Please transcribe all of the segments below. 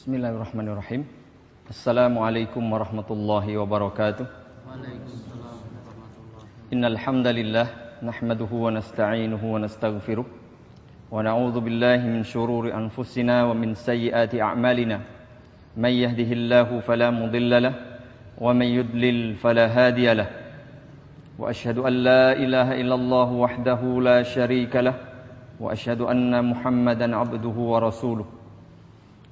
Bismillahirrahmanirrahim. Assalamualaikum warahmatullahi wabarakatuh. Innal hamdalillah nahmaduhu wa nasta'inuhu wa nastaghfiruh wa na'udzu billahi min shururi anfusina wa min sayyiati a'malina. May yahdihillahu fala mudilla lahu wa may yudlil fala hadiya lahu. Wa ashhadu an la ilaha illallah wahdahu la syarika lahu wa ashhadu anna Muhammadan 'abduhu wa rasuluh.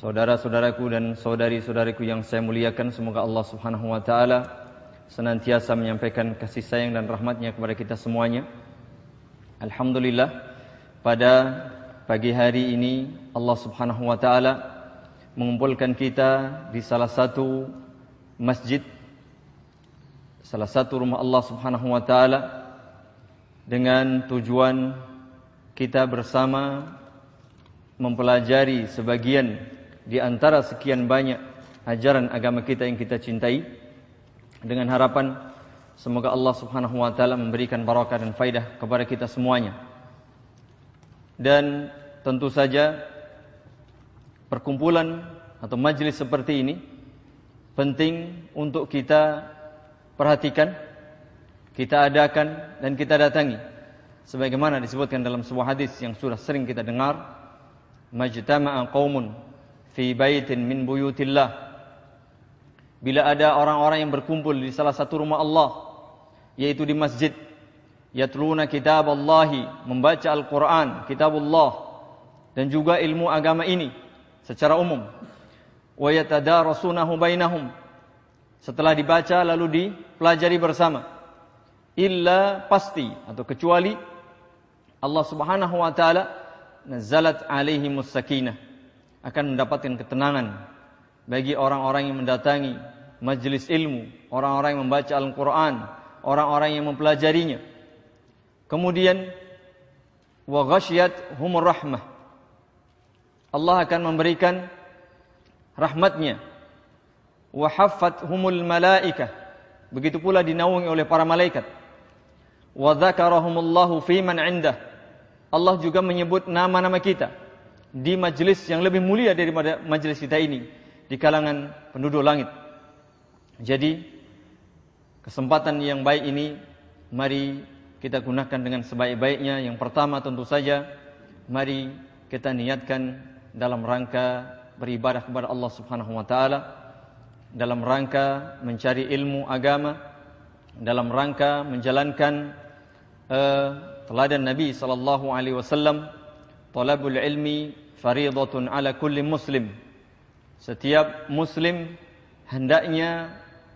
Saudara-saudaraku dan saudari-saudariku yang saya muliakan, semoga Allah Subhanahu wa taala senantiasa menyampaikan kasih sayang dan rahmatnya kepada kita semuanya. Alhamdulillah, pada pagi hari ini Allah Subhanahu wa taala mengumpulkan kita di salah satu masjid salah satu rumah Allah Subhanahu wa taala dengan tujuan kita bersama mempelajari sebagian di antara sekian banyak ajaran agama kita yang kita cintai dengan harapan semoga Allah Subhanahu wa taala memberikan barakah dan faidah kepada kita semuanya. Dan tentu saja perkumpulan atau majelis seperti ini penting untuk kita perhatikan, kita adakan dan kita datangi. Sebagaimana disebutkan dalam sebuah hadis yang sudah sering kita dengar, majtama'a qaumun fi baitin min buyutillah. Bila ada orang-orang yang berkumpul di salah satu rumah Allah yaitu di masjid yatluna kitab Allahi membaca Al-Qur'an kitabullah dan juga ilmu agama ini secara umum. Wa yatadarasunahu bainahum. Setelah dibaca lalu dipelajari bersama. Illa pasti atau kecuali Allah Subhanahu wa taala nazalat alaihimus sakinah akan mendapatkan ketenangan bagi orang-orang yang mendatangi majelis ilmu, orang-orang yang membaca Al-Quran, orang-orang yang mempelajarinya. Kemudian, wa humur rahmah. Allah akan memberikan rahmatnya. Wa haffat humul malaikah. Begitu pula dinaungi oleh para malaikat. Wa dzakarahumullahu fiman indah. Allah juga menyebut nama-nama kita di majelis yang lebih mulia daripada majelis kita ini di kalangan penduduk langit. Jadi kesempatan yang baik ini mari kita gunakan dengan sebaik-baiknya. Yang pertama tentu saja mari kita niatkan dalam rangka beribadah kepada Allah Subhanahu wa taala, dalam rangka mencari ilmu agama, dalam rangka menjalankan uh, teladan Nabi sallallahu alaihi wasallam Talabul ilmi faridatun ala kulli muslim. Setiap muslim hendaknya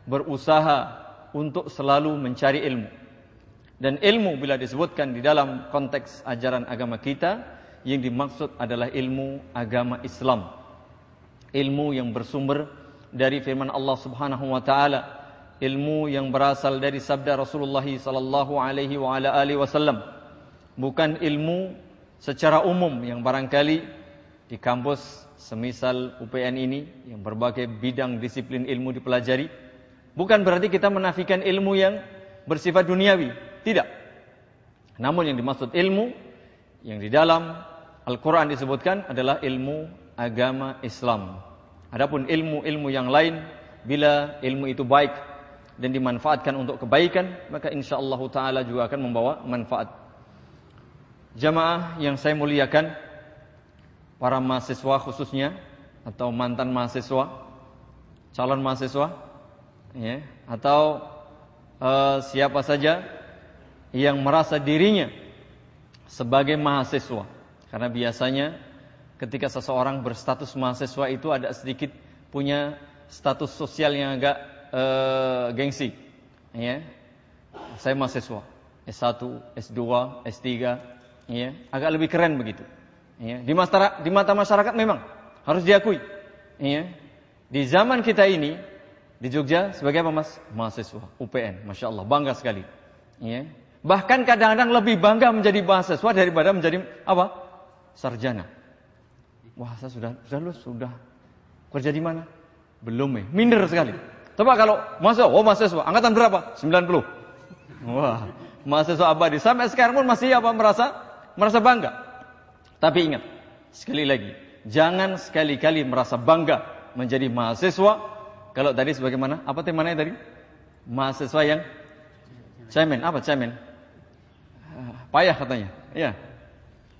berusaha untuk selalu mencari ilmu. Dan ilmu bila disebutkan di dalam konteks ajaran agama kita, yang dimaksud adalah ilmu agama Islam. Ilmu yang bersumber dari firman Allah Subhanahu wa taala, ilmu yang berasal dari sabda Rasulullah sallallahu alaihi wa ala alihi wasallam. Bukan ilmu secara umum yang barangkali di kampus semisal UPN ini yang berbagai bidang disiplin ilmu dipelajari bukan berarti kita menafikan ilmu yang bersifat duniawi, tidak. Namun yang dimaksud ilmu yang di dalam Al-Qur'an disebutkan adalah ilmu agama Islam. Adapun ilmu-ilmu yang lain bila ilmu itu baik dan dimanfaatkan untuk kebaikan, maka insyaallah taala juga akan membawa manfaat Jamaah yang saya muliakan, para mahasiswa khususnya atau mantan mahasiswa, calon mahasiswa, ya, atau uh, siapa saja yang merasa dirinya sebagai mahasiswa. Karena biasanya ketika seseorang berstatus mahasiswa itu ada sedikit punya status sosial yang agak uh, gengsi. Ya. Saya mahasiswa S1, S2, S3, ya, agak lebih keren begitu. Ya. Di, mata, di mata masyarakat memang harus diakui. Ya. Di zaman kita ini di Jogja sebagai apa mas? Mahasiswa UPN, masya Allah bangga sekali. Ya. Bahkan kadang-kadang lebih bangga menjadi mahasiswa daripada menjadi apa? Sarjana. Wah, saya sudah sudah lulus, sudah kerja di mana? Belum ya, minder sekali. Coba kalau mahasiswa, oh mahasiswa, angkatan berapa? 90. Wah, mahasiswa abadi. Sampai sekarang pun masih apa merasa merasa bangga. Tapi ingat, sekali lagi, jangan sekali-kali merasa bangga menjadi mahasiswa. Kalau tadi sebagaimana? Apa temanya tadi? Mahasiswa yang cemen. Apa cemen? payah katanya. Ya.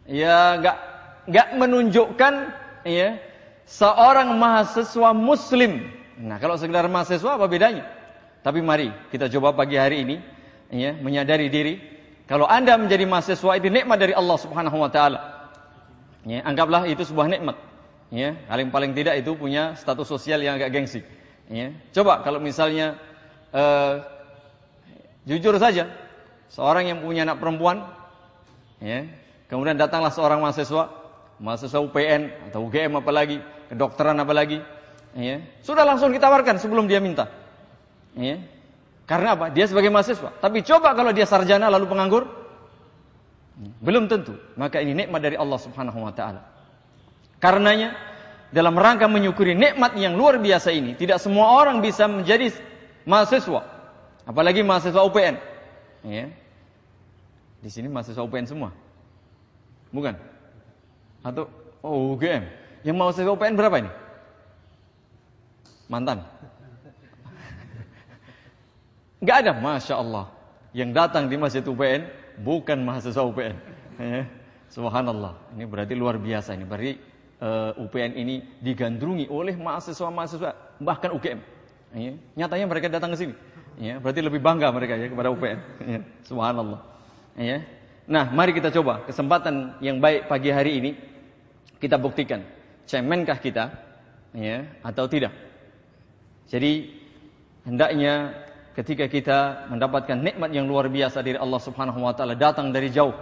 Ya nggak nggak menunjukkan ya seorang mahasiswa muslim. Nah, kalau sekedar mahasiswa apa bedanya? Tapi mari kita coba pagi hari ini ya menyadari diri kalau Anda menjadi mahasiswa itu nikmat dari Allah Subhanahu wa taala. Ya, anggaplah itu sebuah nikmat. Ya, paling paling tidak itu punya status sosial yang agak gengsi. Ya. Coba kalau misalnya uh, jujur saja seorang yang punya anak perempuan Ya. Kemudian datanglah seorang mahasiswa, mahasiswa UPN atau UGM apalagi, kedokteran apalagi, ya. Sudah langsung ditawarkan sebelum dia minta. Ya. Karena apa? Dia sebagai mahasiswa. Tapi coba kalau dia sarjana lalu penganggur, belum tentu. Maka ini nikmat dari Allah Subhanahu wa taala. Karenanya dalam rangka menyukuri nikmat yang luar biasa ini, tidak semua orang bisa menjadi mahasiswa. Apalagi mahasiswa UPN. Ya. Di sini mahasiswa UPN semua? Bukan? Atau oh, UGM? Yang mahasiswa UPN berapa ini? Mantan? Gak ada, Masya Allah. Yang datang di masjid UPN bukan mahasiswa UPN. Ya. Subhanallah. Ini berarti luar biasa ini. Berarti uh, eh, UPN ini digandrungi oleh mahasiswa-mahasiswa bahkan UGM. Ya. Nyatanya mereka datang ke sini. Ya, berarti lebih bangga mereka ya kepada UPN. Ya. Subhanallah. Ya. Nah, mari kita coba kesempatan yang baik pagi hari ini kita buktikan cemenkah kita ya atau tidak. Jadi hendaknya ketika kita mendapatkan nikmat yang luar biasa dari Allah Subhanahu wa taala datang dari jauh.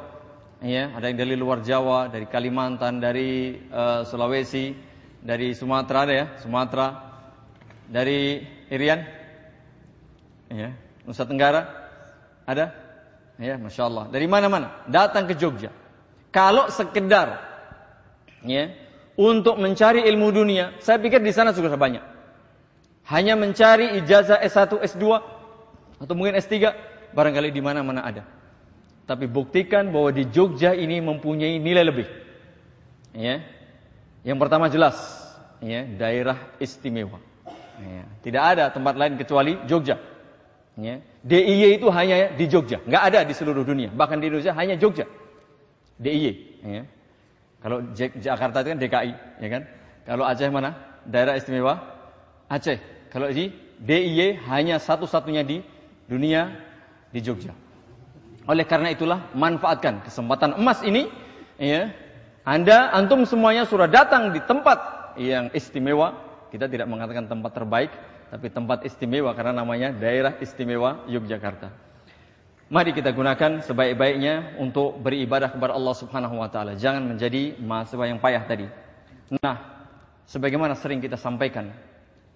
Ya, ada yang dari luar Jawa, dari Kalimantan, dari uh, Sulawesi, dari Sumatera ada ya, Sumatera, dari Irian, ya, Nusa Tenggara, ada, Ya, masya Allah. Dari mana-mana datang ke Jogja. Kalau sekedar ya untuk mencari ilmu dunia, saya pikir di sana sudah banyak. Hanya mencari ijazah S1, S2 atau mungkin S3 barangkali di mana-mana ada. Tapi buktikan bahwa di Jogja ini mempunyai nilai lebih. Ya. Yang pertama jelas, ya, daerah istimewa. Ya. Tidak ada tempat lain kecuali Jogja. Ya. DIY itu hanya di Jogja, nggak ada di seluruh dunia. Bahkan di Indonesia hanya Jogja. DIY. Ya. Kalau Jakarta itu kan DKI, ya kan? Kalau Aceh mana? Daerah istimewa Aceh. Kalau di DIY hanya satu-satunya di dunia di Jogja. Oleh karena itulah manfaatkan kesempatan emas ini, ya. Anda antum semuanya sudah datang di tempat yang istimewa. Kita tidak mengatakan tempat terbaik, tapi tempat istimewa karena namanya daerah istimewa Yogyakarta. Mari kita gunakan sebaik-baiknya untuk beribadah kepada Allah Subhanahu wa taala. Jangan menjadi mahasiswa yang payah tadi. Nah, sebagaimana sering kita sampaikan,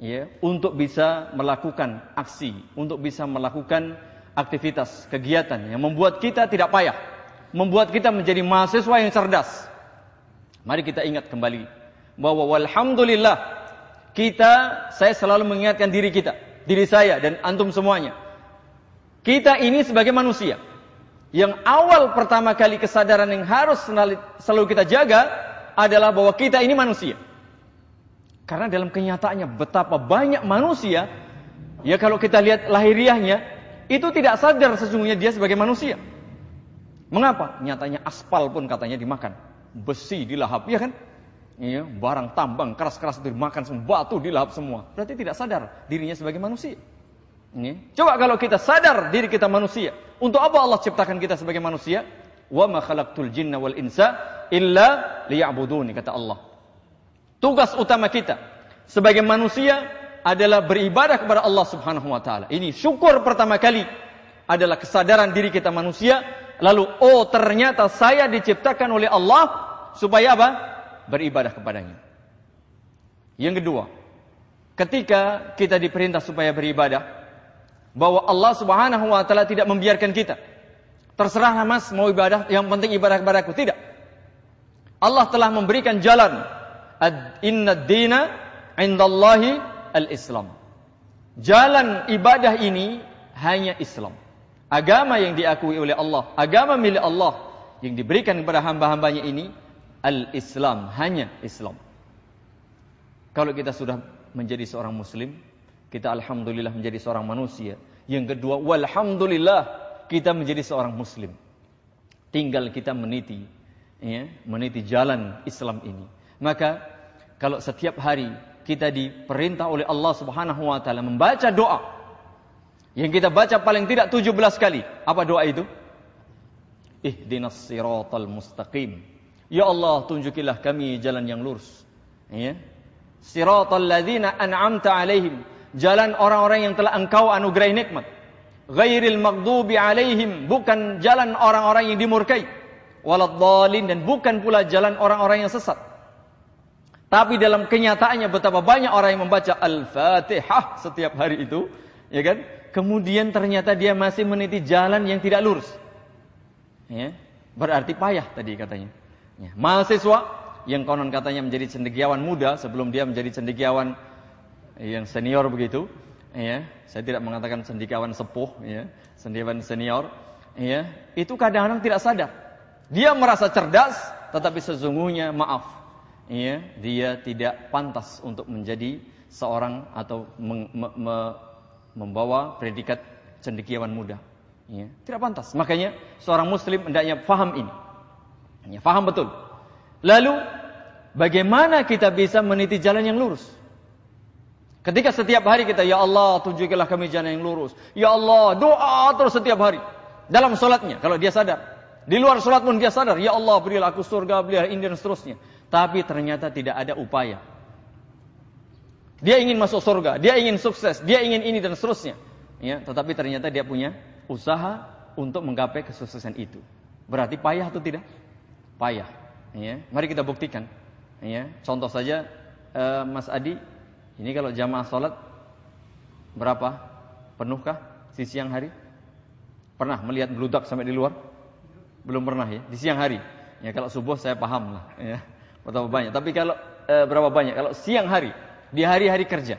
ya, untuk bisa melakukan aksi, untuk bisa melakukan aktivitas, kegiatan yang membuat kita tidak payah, membuat kita menjadi mahasiswa yang cerdas. Mari kita ingat kembali bahwa walhamdulillah kita, saya selalu mengingatkan diri kita, diri saya dan antum semuanya. Kita ini sebagai manusia, yang awal pertama kali kesadaran yang harus selalu kita jaga adalah bahwa kita ini manusia. Karena dalam kenyataannya betapa banyak manusia, ya kalau kita lihat lahiriahnya, itu tidak sadar sesungguhnya dia sebagai manusia. Mengapa? Nyatanya aspal pun katanya dimakan. Besi dilahap, ya kan? ya, barang tambang keras-keras itu dimakan semua, batu dilahap semua. Berarti tidak sadar dirinya sebagai manusia. Ini. Coba kalau kita sadar diri kita manusia. Untuk apa Allah ciptakan kita sebagai manusia? Wa ma khalaqtul jinna wal insa illa liya'buduni kata Allah. Tugas utama kita sebagai manusia adalah beribadah kepada Allah Subhanahu wa taala. Ini syukur pertama kali adalah kesadaran diri kita manusia, lalu oh ternyata saya diciptakan oleh Allah supaya apa? Beribadah kepadanya. Yang kedua, ketika kita diperintah supaya beribadah, bahwa Allah Subhanahu wa taala tidak membiarkan kita. Terserah Mas mau ibadah, yang penting ibadah kepadaku. Tidak. Allah telah memberikan jalan. Inna dina indallahi al-Islam. Jalan ibadah ini hanya Islam. Agama yang diakui oleh Allah, agama milik Allah yang diberikan kepada hamba-hambanya ini al-Islam, hanya Islam. Kalau kita sudah menjadi seorang muslim, kita alhamdulillah menjadi seorang manusia. Yang kedua, walhamdulillah kita menjadi seorang muslim. Tinggal kita meniti ya, meniti jalan Islam ini. Maka kalau setiap hari kita diperintah oleh Allah Subhanahu wa taala membaca doa yang kita baca paling tidak 17 kali. Apa doa itu? Ihdinas siratal mustaqim. Ya Allah, tunjukilah kami jalan yang lurus. Ya. Siratal ladzina an'amta alaihim. Jalan orang-orang yang telah engkau anugerahi nikmat. Ghairil maghdubi alaihim. Bukan jalan orang-orang yang dimurkai. Waladhdallin dan bukan pula jalan orang-orang yang sesat. Tapi dalam kenyataannya betapa banyak orang yang membaca Al-Fatihah setiap hari itu, ya kan? kemudian ternyata dia masih meniti jalan yang tidak lurus. Ya, berarti payah tadi katanya. Ya, mahasiswa yang konon katanya menjadi cendekiawan muda sebelum dia menjadi cendekiawan yang senior begitu. Ya, saya tidak mengatakan cendekiawan sepuh, ya, cendekiawan senior. Ya, itu kadang-kadang tidak sadar. Dia merasa cerdas, tetapi sesungguhnya maaf, ya, dia tidak pantas untuk menjadi seorang atau me, me, me, membawa predikat cendekiawan muda. Ya, tidak pantas. Makanya seorang muslim hendaknya faham ini. Ya, faham betul. Lalu bagaimana kita bisa meniti jalan yang lurus? Ketika setiap hari kita, Ya Allah tunjukilah kami jalan yang lurus. Ya Allah doa terus setiap hari. Dalam sholatnya, kalau dia sadar. Di luar sholat pun dia sadar, Ya Allah berilah aku surga, berilah ini dan seterusnya. Tapi ternyata tidak ada upaya dia ingin masuk surga, dia ingin sukses, dia ingin ini dan seterusnya. Ya, tetapi ternyata dia punya usaha untuk menggapai kesuksesan itu. Berarti payah atau tidak? Payah. Ya, mari kita buktikan. Ya, contoh saja uh, Mas Adi, ini kalau jamaah sholat berapa? Penuhkah di siang hari? Pernah melihat beludak sampai di luar? Belum pernah ya, di siang hari. Ya kalau subuh saya paham lah. Ya, berapa banyak. Tapi kalau uh, berapa banyak? Kalau siang hari, di hari-hari kerja.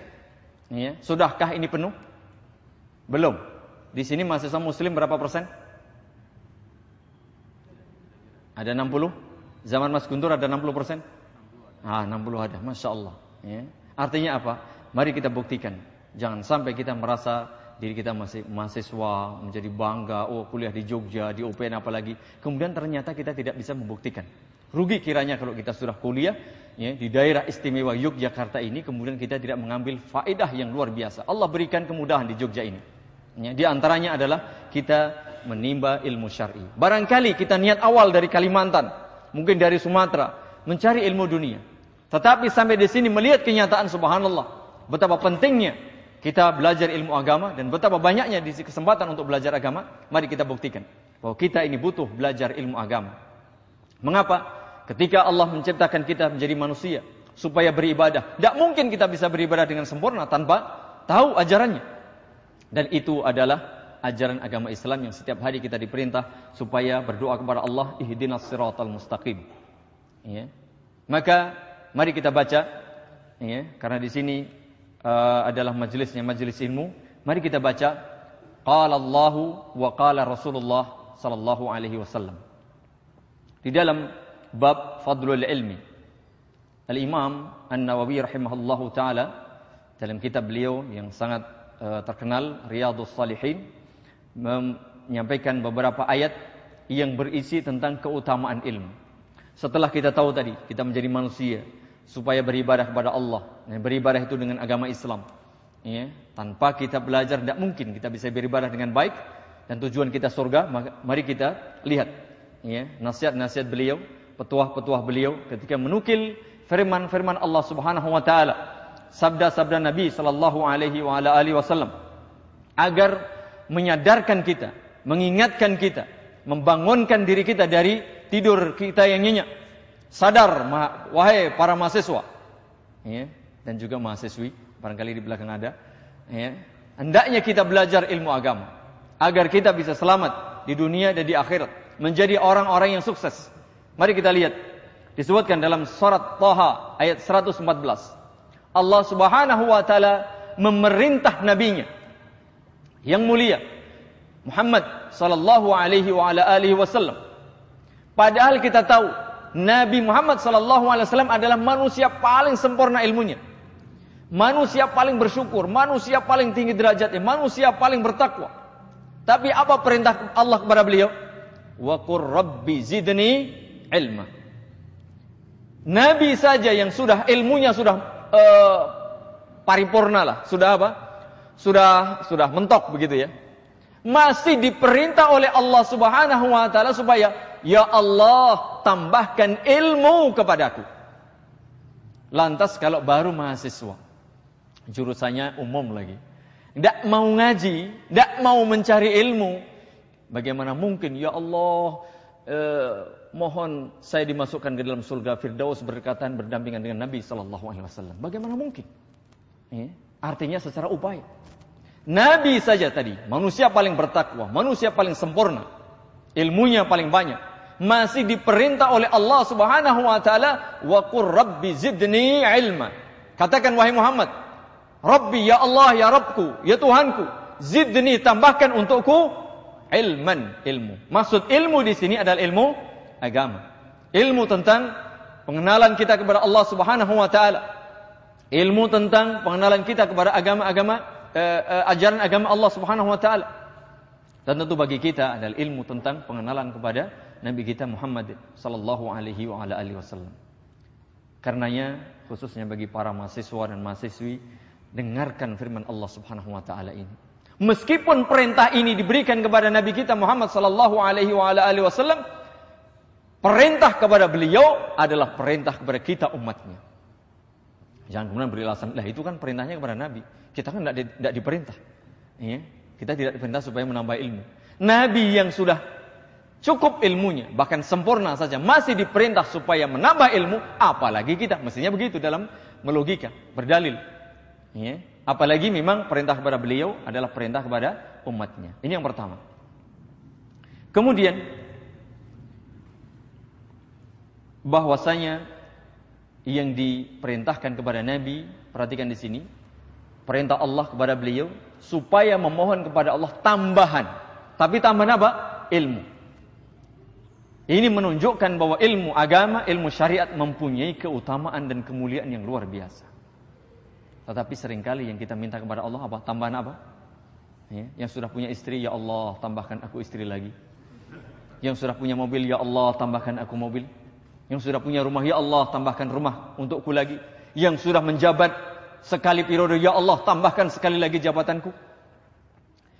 Ya, sudahkah ini penuh? Belum. Di sini mahasiswa muslim berapa persen? Ada 60? Zaman Mas Guntur ada 60 persen? Ah, 60 ada. Masya Allah. Ya. Artinya apa? Mari kita buktikan. Jangan sampai kita merasa diri kita masih mahasiswa, menjadi bangga, oh kuliah di Jogja, di UPN apalagi. Kemudian ternyata kita tidak bisa membuktikan. Rugi kiranya kalau kita sudah kuliah, ya, di daerah istimewa Yogyakarta ini kemudian kita tidak mengambil faedah yang luar biasa. Allah berikan kemudahan di Jogja ini. Ya, di antaranya adalah kita menimba ilmu syar'i. Barangkali kita niat awal dari Kalimantan, mungkin dari Sumatera, mencari ilmu dunia. Tetapi sampai di sini melihat kenyataan subhanallah, betapa pentingnya kita belajar ilmu agama dan betapa banyaknya di kesempatan untuk belajar agama, mari kita buktikan bahwa kita ini butuh belajar ilmu agama. Mengapa? Ketika Allah menciptakan kita menjadi manusia supaya beribadah, tidak mungkin kita bisa beribadah dengan sempurna tanpa tahu ajarannya. Dan itu adalah ajaran agama Islam yang setiap hari kita diperintah supaya berdoa kepada Allah ihdinas siratal mustaqim. Ya. Maka mari kita baca ya, karena di sini uh, adalah majelisnya majelis ilmu. Mari kita baca qala Allahu wa qala Rasulullah sallallahu alaihi wasallam. Di dalam bab fadlul ilmi. Al-Imam An-Nawawi rahimahullahu taala dalam kitab beliau yang sangat uh, terkenal Riyadhus Salihin menyampaikan beberapa ayat yang berisi tentang keutamaan ilmu. Setelah kita tahu tadi kita menjadi manusia supaya beribadah kepada Allah dan beribadah itu dengan agama Islam. Ya, tanpa kita belajar tidak mungkin kita bisa beribadah dengan baik dan tujuan kita surga. Mari kita lihat ya, nasihat-nasihat beliau, petuah-petuah beliau ketika menukil firman-firman Allah Subhanahu wa taala, sabda-sabda Nabi sallallahu alaihi wa ala alihi wasallam agar menyadarkan kita, mengingatkan kita, membangunkan diri kita dari tidur kita yang nyenyak. Sadar wahai para mahasiswa ya, dan juga mahasiswi, barangkali di belakang ada ya. Hendaknya kita belajar ilmu agama agar kita bisa selamat di dunia dan di akhirat, menjadi orang-orang yang sukses. Mari kita lihat disebutkan dalam surat Thaha ayat 114. Allah Subhanahu wa taala memerintah nabinya yang mulia Muhammad sallallahu alaihi wa alihi wasallam. Padahal kita tahu Nabi Muhammad wasallam adalah manusia paling sempurna ilmunya. Manusia paling bersyukur, manusia paling tinggi derajatnya, manusia paling bertakwa. Tapi apa perintah Allah kepada beliau? Wa qur zidni ilma. Nabi saja yang sudah ilmunya sudah uh, paripurna lah, sudah apa? Sudah sudah mentok begitu ya. Masih diperintah oleh Allah Subhanahu wa taala supaya ya Allah tambahkan ilmu kepadaku. Lantas kalau baru mahasiswa jurusannya umum lagi. Tidak mau ngaji, tidak mau mencari ilmu. Bagaimana mungkin ya Allah eh, mohon saya dimasukkan ke dalam surga Firdaus berkatan berdampingan dengan Nabi Sallallahu Alaihi Wasallam. Bagaimana mungkin? Ya, artinya secara upaya. Nabi saja tadi, manusia paling bertakwa, manusia paling sempurna, ilmunya paling banyak, masih diperintah oleh Allah Subhanahu wa taala, "Wa qur rabbi zidni ilma." Katakan wahai Muhammad, "Rabbi ya Allah ya Rabbku, ya Tuhanku, zidni tambahkan untukku ilman, ilmu." Maksud ilmu di sini adalah ilmu agama. Ilmu tentang pengenalan kita kepada Allah Subhanahu wa taala. Ilmu tentang pengenalan kita kepada agama-agama eh, eh, ajaran agama Allah Subhanahu wa taala. Dan tentu bagi kita adalah ilmu tentang pengenalan kepada Nabi kita Muhammad sallallahu alaihi wa ala alihi wasallam. Karenanya khususnya bagi para mahasiswa dan mahasiswi dengarkan firman Allah Subhanahu wa taala ini. Meskipun perintah ini diberikan kepada Nabi kita Muhammad sallallahu alaihi wa ala alihi wasallam, Perintah kepada beliau adalah perintah kepada kita umatnya. Jangan kemudian beri alasan, lah itu kan perintahnya kepada Nabi. Kita kan tidak, tidak diperintah. Ya, kita tidak diperintah supaya menambah ilmu. Nabi yang sudah cukup ilmunya, bahkan sempurna saja, masih diperintah supaya menambah ilmu, apalagi kita. Mestinya begitu dalam melogika, berdalil. Ya, apalagi memang perintah kepada beliau adalah perintah kepada umatnya. Ini yang pertama. Kemudian bahwasanya yang diperintahkan kepada Nabi, perhatikan di sini, perintah Allah kepada beliau supaya memohon kepada Allah tambahan. Tapi tambahan apa? Ilmu. Ini menunjukkan bahwa ilmu agama, ilmu syariat mempunyai keutamaan dan kemuliaan yang luar biasa. Tetapi sering kali yang kita minta kepada Allah apa? Tambahan apa? Ya, yang sudah punya istri, ya Allah tambahkan aku istri lagi. Yang sudah punya mobil, ya Allah tambahkan aku mobil. Yang sudah punya rumah, ya Allah tambahkan rumah untukku lagi. Yang sudah menjabat sekali periode, ya Allah tambahkan sekali lagi jabatanku.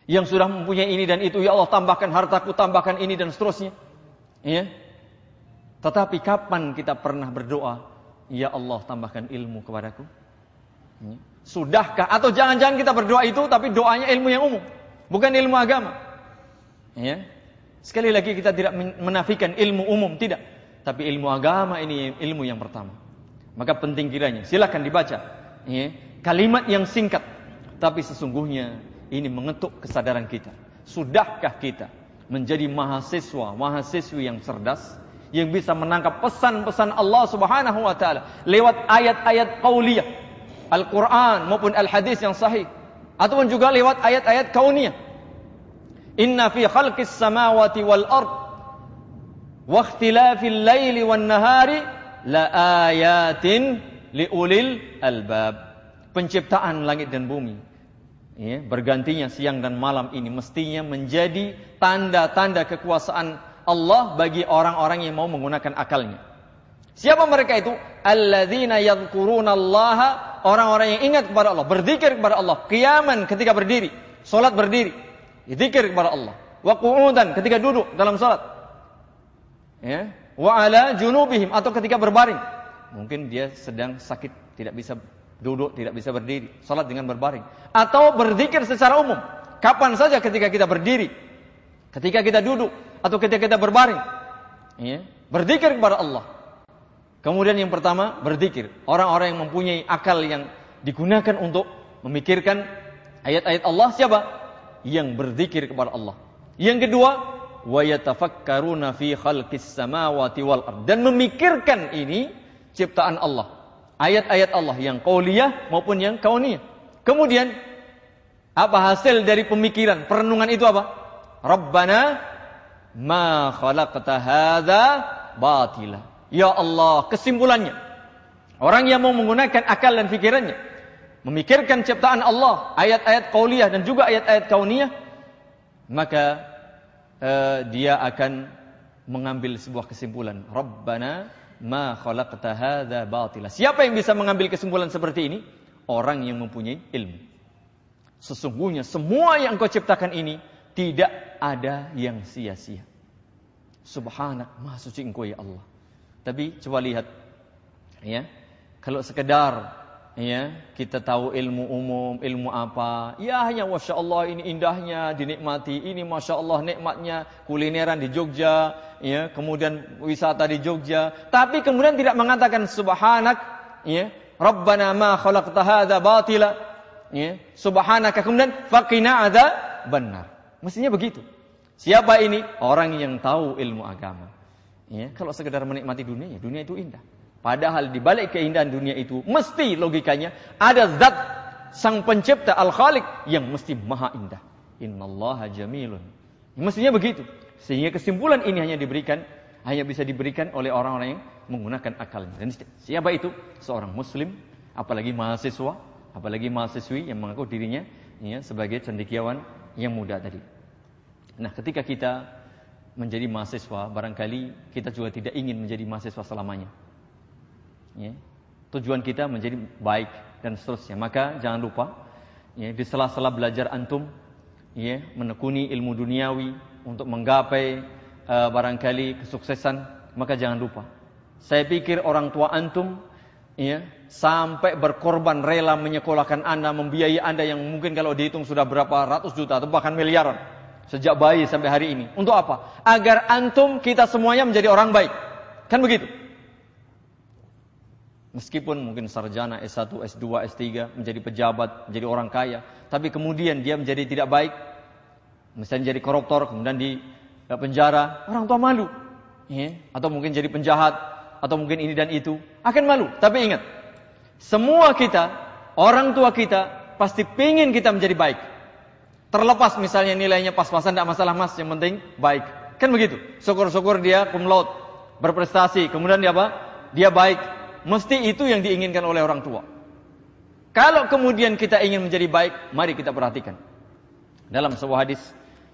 Yang sudah mempunyai ini dan itu, ya Allah tambahkan hartaku, tambahkan ini dan seterusnya. Ya. Tetapi kapan kita pernah berdoa, ya Allah tambahkan ilmu kepadaku? Ya. Sudahkah? Atau jangan-jangan kita berdoa itu, tapi doanya ilmu yang umum. Bukan ilmu agama. Ya. Sekali lagi kita tidak menafikan ilmu umum, tidak. Tapi ilmu agama ini ilmu yang pertama. Maka penting kiranya. Silakan dibaca. Ya. Kalimat yang singkat. Tapi sesungguhnya ini mengetuk kesadaran kita. Sudahkah kita menjadi mahasiswa, mahasiswi yang cerdas? Yang bisa menangkap pesan-pesan Allah subhanahu wa ta'ala. Lewat ayat-ayat qauliyah. Al-Quran maupun Al-Hadis yang sahih. Ataupun juga lewat ayat-ayat kauniyah. Inna fi khalqis samawati wal ard Waktilafil laili wan nahari la ayatin liulil albab. Penciptaan langit dan bumi. Ya, bergantinya siang dan malam ini mestinya menjadi tanda-tanda kekuasaan Allah bagi orang-orang yang mau menggunakan akalnya. Siapa mereka itu? Alladzina yadhkuruna Allah, orang-orang yang ingat kepada Allah, berzikir kepada Allah, kiaman ketika berdiri, solat berdiri, zikir kepada Allah. Wa qu'udan ketika duduk dalam salat. Ya, wa ala junubihim atau ketika berbaring. Mungkin dia sedang sakit, tidak bisa duduk, tidak bisa berdiri, salat dengan berbaring atau berzikir secara umum. Kapan saja ketika kita berdiri, ketika kita duduk atau ketika kita berbaring. Ya, berzikir kepada Allah. Kemudian yang pertama, berzikir. Orang-orang yang mempunyai akal yang digunakan untuk memikirkan ayat-ayat Allah siapa? Yang berzikir kepada Allah. Yang kedua, wa yatafakkaruna fi khalqis samawati wal ard dan memikirkan ini ciptaan Allah. Ayat-ayat Allah yang qauliyah maupun yang kauniyah. Kemudian apa hasil dari pemikiran, perenungan itu apa? Rabbana ma khalaqta hadza batila. Ya Allah, kesimpulannya orang yang mau menggunakan akal dan pikirannya memikirkan ciptaan Allah, ayat-ayat qauliyah dan juga ayat-ayat kauniyah, maka uh, dia akan mengambil sebuah kesimpulan. Rabbana ma khalaqta hadza. Siapa yang bisa mengambil kesimpulan seperti ini? Orang yang mempunyai ilmu. Sesungguhnya semua yang kau ciptakan ini tidak ada yang sia-sia. Subhanak, maha suci engkau ya Allah. Tapi coba lihat, ya, kalau sekedar ya kita tahu ilmu umum, ilmu apa, ya hanya masya Allah ini indahnya dinikmati, ini masya Allah nikmatnya kulineran di Jogja, ya kemudian wisata di Jogja, tapi kemudian tidak mengatakan subhanak, ya Rabbana ma khalaqta hadza batila, ya subhanaka kemudian faqina ada benar. Mestinya begitu. Siapa ini? Orang yang tahu ilmu agama. Ya, kalau sekedar menikmati dunia, ya dunia itu indah. Padahal di balik keindahan dunia itu mesti logikanya ada zat sang pencipta al-khaliq yang mesti maha indah. Innallaha jamilun. Mestinya begitu. Sehingga kesimpulan ini hanya diberikan hanya bisa diberikan oleh orang-orang yang menggunakan akalnya. Dan siapa itu? Seorang muslim, apalagi mahasiswa, apalagi mahasiswi yang mengaku dirinya ya, sebagai cendekiawan yang muda tadi. Nah, ketika kita menjadi mahasiswa, barangkali kita juga tidak ingin menjadi mahasiswa selamanya. Ya. Tujuan kita menjadi baik dan seterusnya. Maka jangan lupa, ya, di sela-sela belajar antum, ya, menekuni ilmu duniawi untuk menggapai uh, barangkali kesuksesan, maka jangan lupa. Saya pikir orang tua antum, ya, sampai berkorban rela menyekolahkan anda, membiayai anda yang mungkin kalau dihitung sudah berapa ratus juta atau bahkan miliaran Sejak bayi sampai hari ini. Untuk apa? Agar antum kita semuanya menjadi orang baik. Kan begitu? Meskipun mungkin sarjana S1, S2, S3 menjadi pejabat, menjadi orang kaya, tapi kemudian dia menjadi tidak baik, misalnya jadi koruptor, kemudian di eh, penjara, orang tua malu. Ya, atau mungkin jadi penjahat, atau mungkin ini dan itu, akan malu. Tapi ingat, semua kita, orang tua kita, pasti ingin kita menjadi baik. Terlepas misalnya nilainya pas-pasan tidak masalah mas, yang penting baik. Kan begitu. Syukur-syukur dia cum laude, berprestasi, kemudian dia apa? Dia baik. Mesti itu yang diinginkan oleh orang tua. Kalau kemudian kita ingin menjadi baik, mari kita perhatikan. Dalam sebuah hadis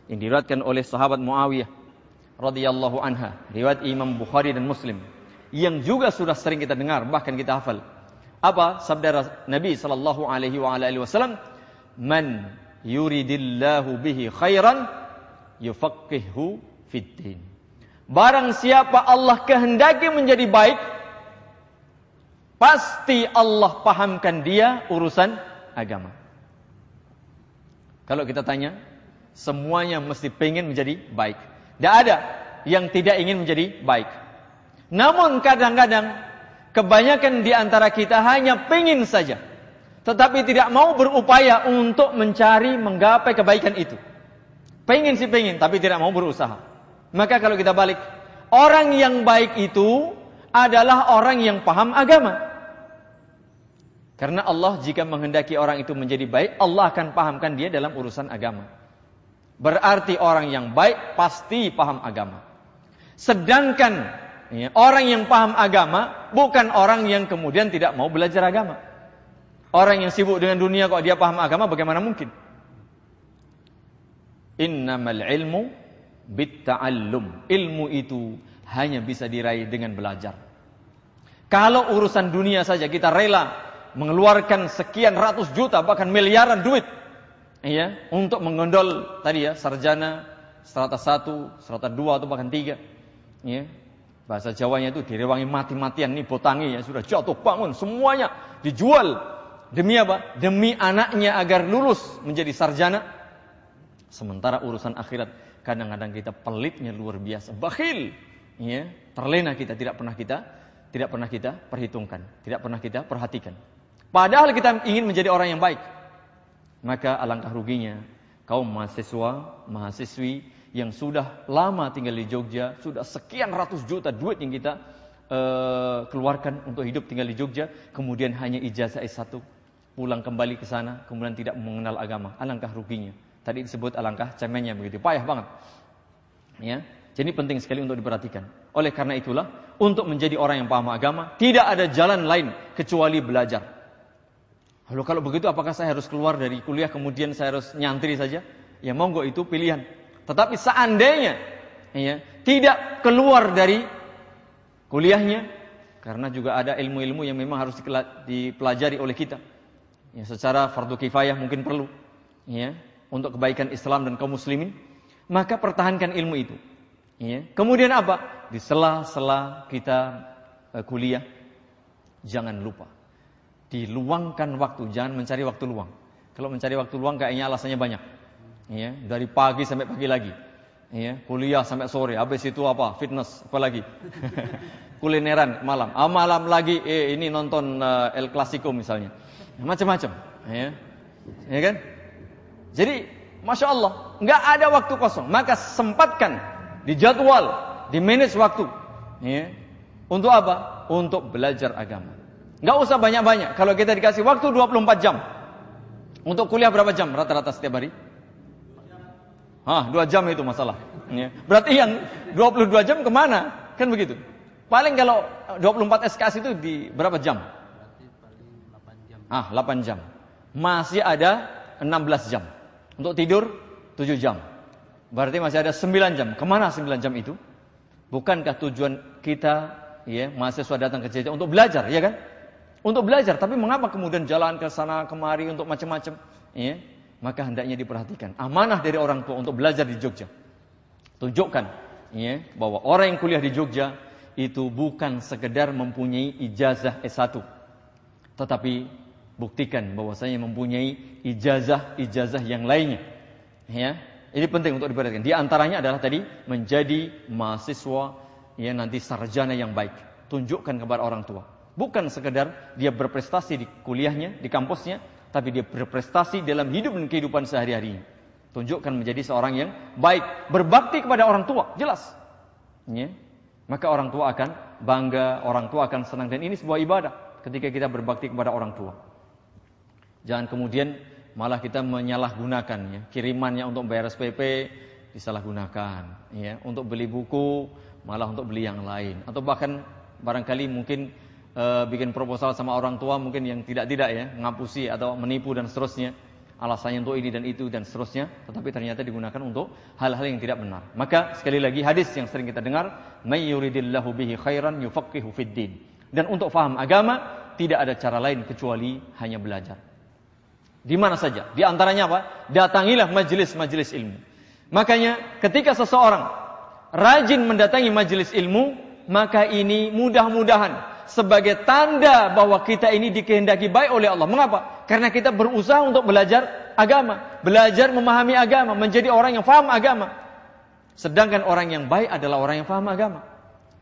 yang diriwayatkan oleh sahabat Muawiyah radhiyallahu anha, riwayat Imam Bukhari dan Muslim, yang juga sudah sering kita dengar, bahkan kita hafal. Apa sabda Nabi sallallahu alaihi wasallam? Man yuridillahu bihi khairan yufaqihhu fiddin. Barang siapa Allah kehendaki menjadi baik, pasti Allah pahamkan dia urusan agama. Kalau kita tanya, semuanya mesti pengen menjadi baik. Tidak ada yang tidak ingin menjadi baik. Namun kadang-kadang kebanyakan di antara kita hanya pengen saja tetapi tidak mau berupaya untuk mencari menggapai kebaikan itu. Pengen sih pengen, tapi tidak mau berusaha. Maka kalau kita balik, orang yang baik itu adalah orang yang paham agama. Karena Allah jika menghendaki orang itu menjadi baik, Allah akan pahamkan dia dalam urusan agama. Berarti orang yang baik pasti paham agama. Sedangkan ya, orang yang paham agama bukan orang yang kemudian tidak mau belajar agama. Orang yang sibuk dengan dunia kok dia paham agama bagaimana mungkin? Innamal ilmu bitta'allum. Ilmu itu hanya bisa diraih dengan belajar. Kalau urusan dunia saja kita rela mengeluarkan sekian ratus juta bahkan miliaran duit ya untuk menggondol tadi ya sarjana strata satu, strata dua atau bahkan tiga. Ya. Bahasa Jawanya itu direwangi mati-matian nih botangi ya sudah jatuh bangun semuanya dijual demi apa? Demi anaknya agar lulus menjadi sarjana. Sementara urusan akhirat kadang-kadang kita pelitnya luar biasa, bakhil, ya, terlena kita tidak pernah kita tidak pernah kita perhitungkan, tidak pernah kita perhatikan. Padahal kita ingin menjadi orang yang baik. Maka alangkah ruginya kaum mahasiswa, mahasiswi yang sudah lama tinggal di Jogja, sudah sekian ratus juta duit yang kita uh, keluarkan untuk hidup tinggal di Jogja, kemudian hanya ijazah S1, pulang kembali ke sana, kemudian tidak mengenal agama. Alangkah ruginya. Tadi disebut alangkah cemennya begitu, payah banget. Ya, jadi penting sekali untuk diperhatikan. Oleh karena itulah, untuk menjadi orang yang paham agama, tidak ada jalan lain kecuali belajar. Lalu kalau begitu apakah saya harus keluar dari kuliah kemudian saya harus nyantri saja? Ya monggo itu pilihan. Tetapi seandainya ya, tidak keluar dari kuliahnya karena juga ada ilmu-ilmu yang memang harus dipelajari oleh kita. Ya, secara fardu kifayah mungkin perlu ya, untuk kebaikan Islam dan kaum muslimin, maka pertahankan ilmu itu. Ya. Kemudian apa? Di sela-sela kita uh, kuliah jangan lupa diluangkan waktu, jangan mencari waktu luang. Kalau mencari waktu luang kayaknya alasannya banyak ya, dari pagi sampai pagi lagi. Ya, kuliah sampai sore, habis itu apa? Fitness, apa lagi? Kulineran malam. Ah, malam lagi eh ini nonton uh, El Clasico misalnya. Macam-macam, ya. Ya kan? Jadi, Masya Allah, nggak ada waktu kosong. Maka sempatkan di jadwal, di manage waktu. Ya. Untuk apa? Untuk belajar agama. Nggak usah banyak-banyak. Kalau kita dikasih waktu 24 jam. Untuk kuliah berapa jam rata-rata setiap hari? Hah, dua jam itu masalah. Ya. Berarti yang 22 jam ke mana? Kan begitu. Paling kalau 24 SKS itu di berapa jam? Berarti paling 8 jam. Ah, 8 jam. Masih ada 16 jam. Untuk tidur 7 jam. Berarti masih ada 9 jam. Ke mana 9 jam itu? Bukankah tujuan kita ya, mahasiswa datang ke JJ untuk belajar, ya kan? Untuk belajar, tapi mengapa kemudian jalan ke sana kemari untuk macam-macam? Ya maka hendaknya diperhatikan. Amanah dari orang tua untuk belajar di Jogja. Tunjukkan ya, bahwa orang yang kuliah di Jogja itu bukan sekedar mempunyai ijazah S1. Tetapi buktikan bahwasanya mempunyai ijazah-ijazah yang lainnya. Ya, ini penting untuk diperhatikan. Di antaranya adalah tadi menjadi mahasiswa ya nanti sarjana yang baik. Tunjukkan kepada orang tua. Bukan sekedar dia berprestasi di kuliahnya, di kampusnya, tapi dia berprestasi dalam hidup dan kehidupan sehari-hari. Tunjukkan menjadi seorang yang baik, berbakti kepada orang tua, jelas. Ya. Maka orang tua akan bangga, orang tua akan senang dan ini sebuah ibadah ketika kita berbakti kepada orang tua. Jangan kemudian malah kita menyalahgunakan ya, kirimannya untuk bayar SPP disalahgunakan ya, untuk beli buku malah untuk beli yang lain atau bahkan barangkali mungkin e, bikin proposal sama orang tua mungkin yang tidak-tidak ya, ngapusi atau menipu dan seterusnya. Alasannya untuk ini dan itu dan seterusnya, tetapi ternyata digunakan untuk hal-hal yang tidak benar. Maka sekali lagi hadis yang sering kita dengar, "May yuridillahu bihi khairan yufaqihu fid din." Dan untuk faham agama tidak ada cara lain kecuali hanya belajar. Di mana saja. Di antaranya apa? Datangilah majelis-majelis ilmu. Makanya ketika seseorang rajin mendatangi majelis ilmu, maka ini mudah-mudahan sebagai tanda bahwa kita ini dikehendaki baik oleh Allah. Mengapa? Karena kita berusaha untuk belajar agama, belajar memahami agama, menjadi orang yang faham agama. Sedangkan orang yang baik adalah orang yang faham agama.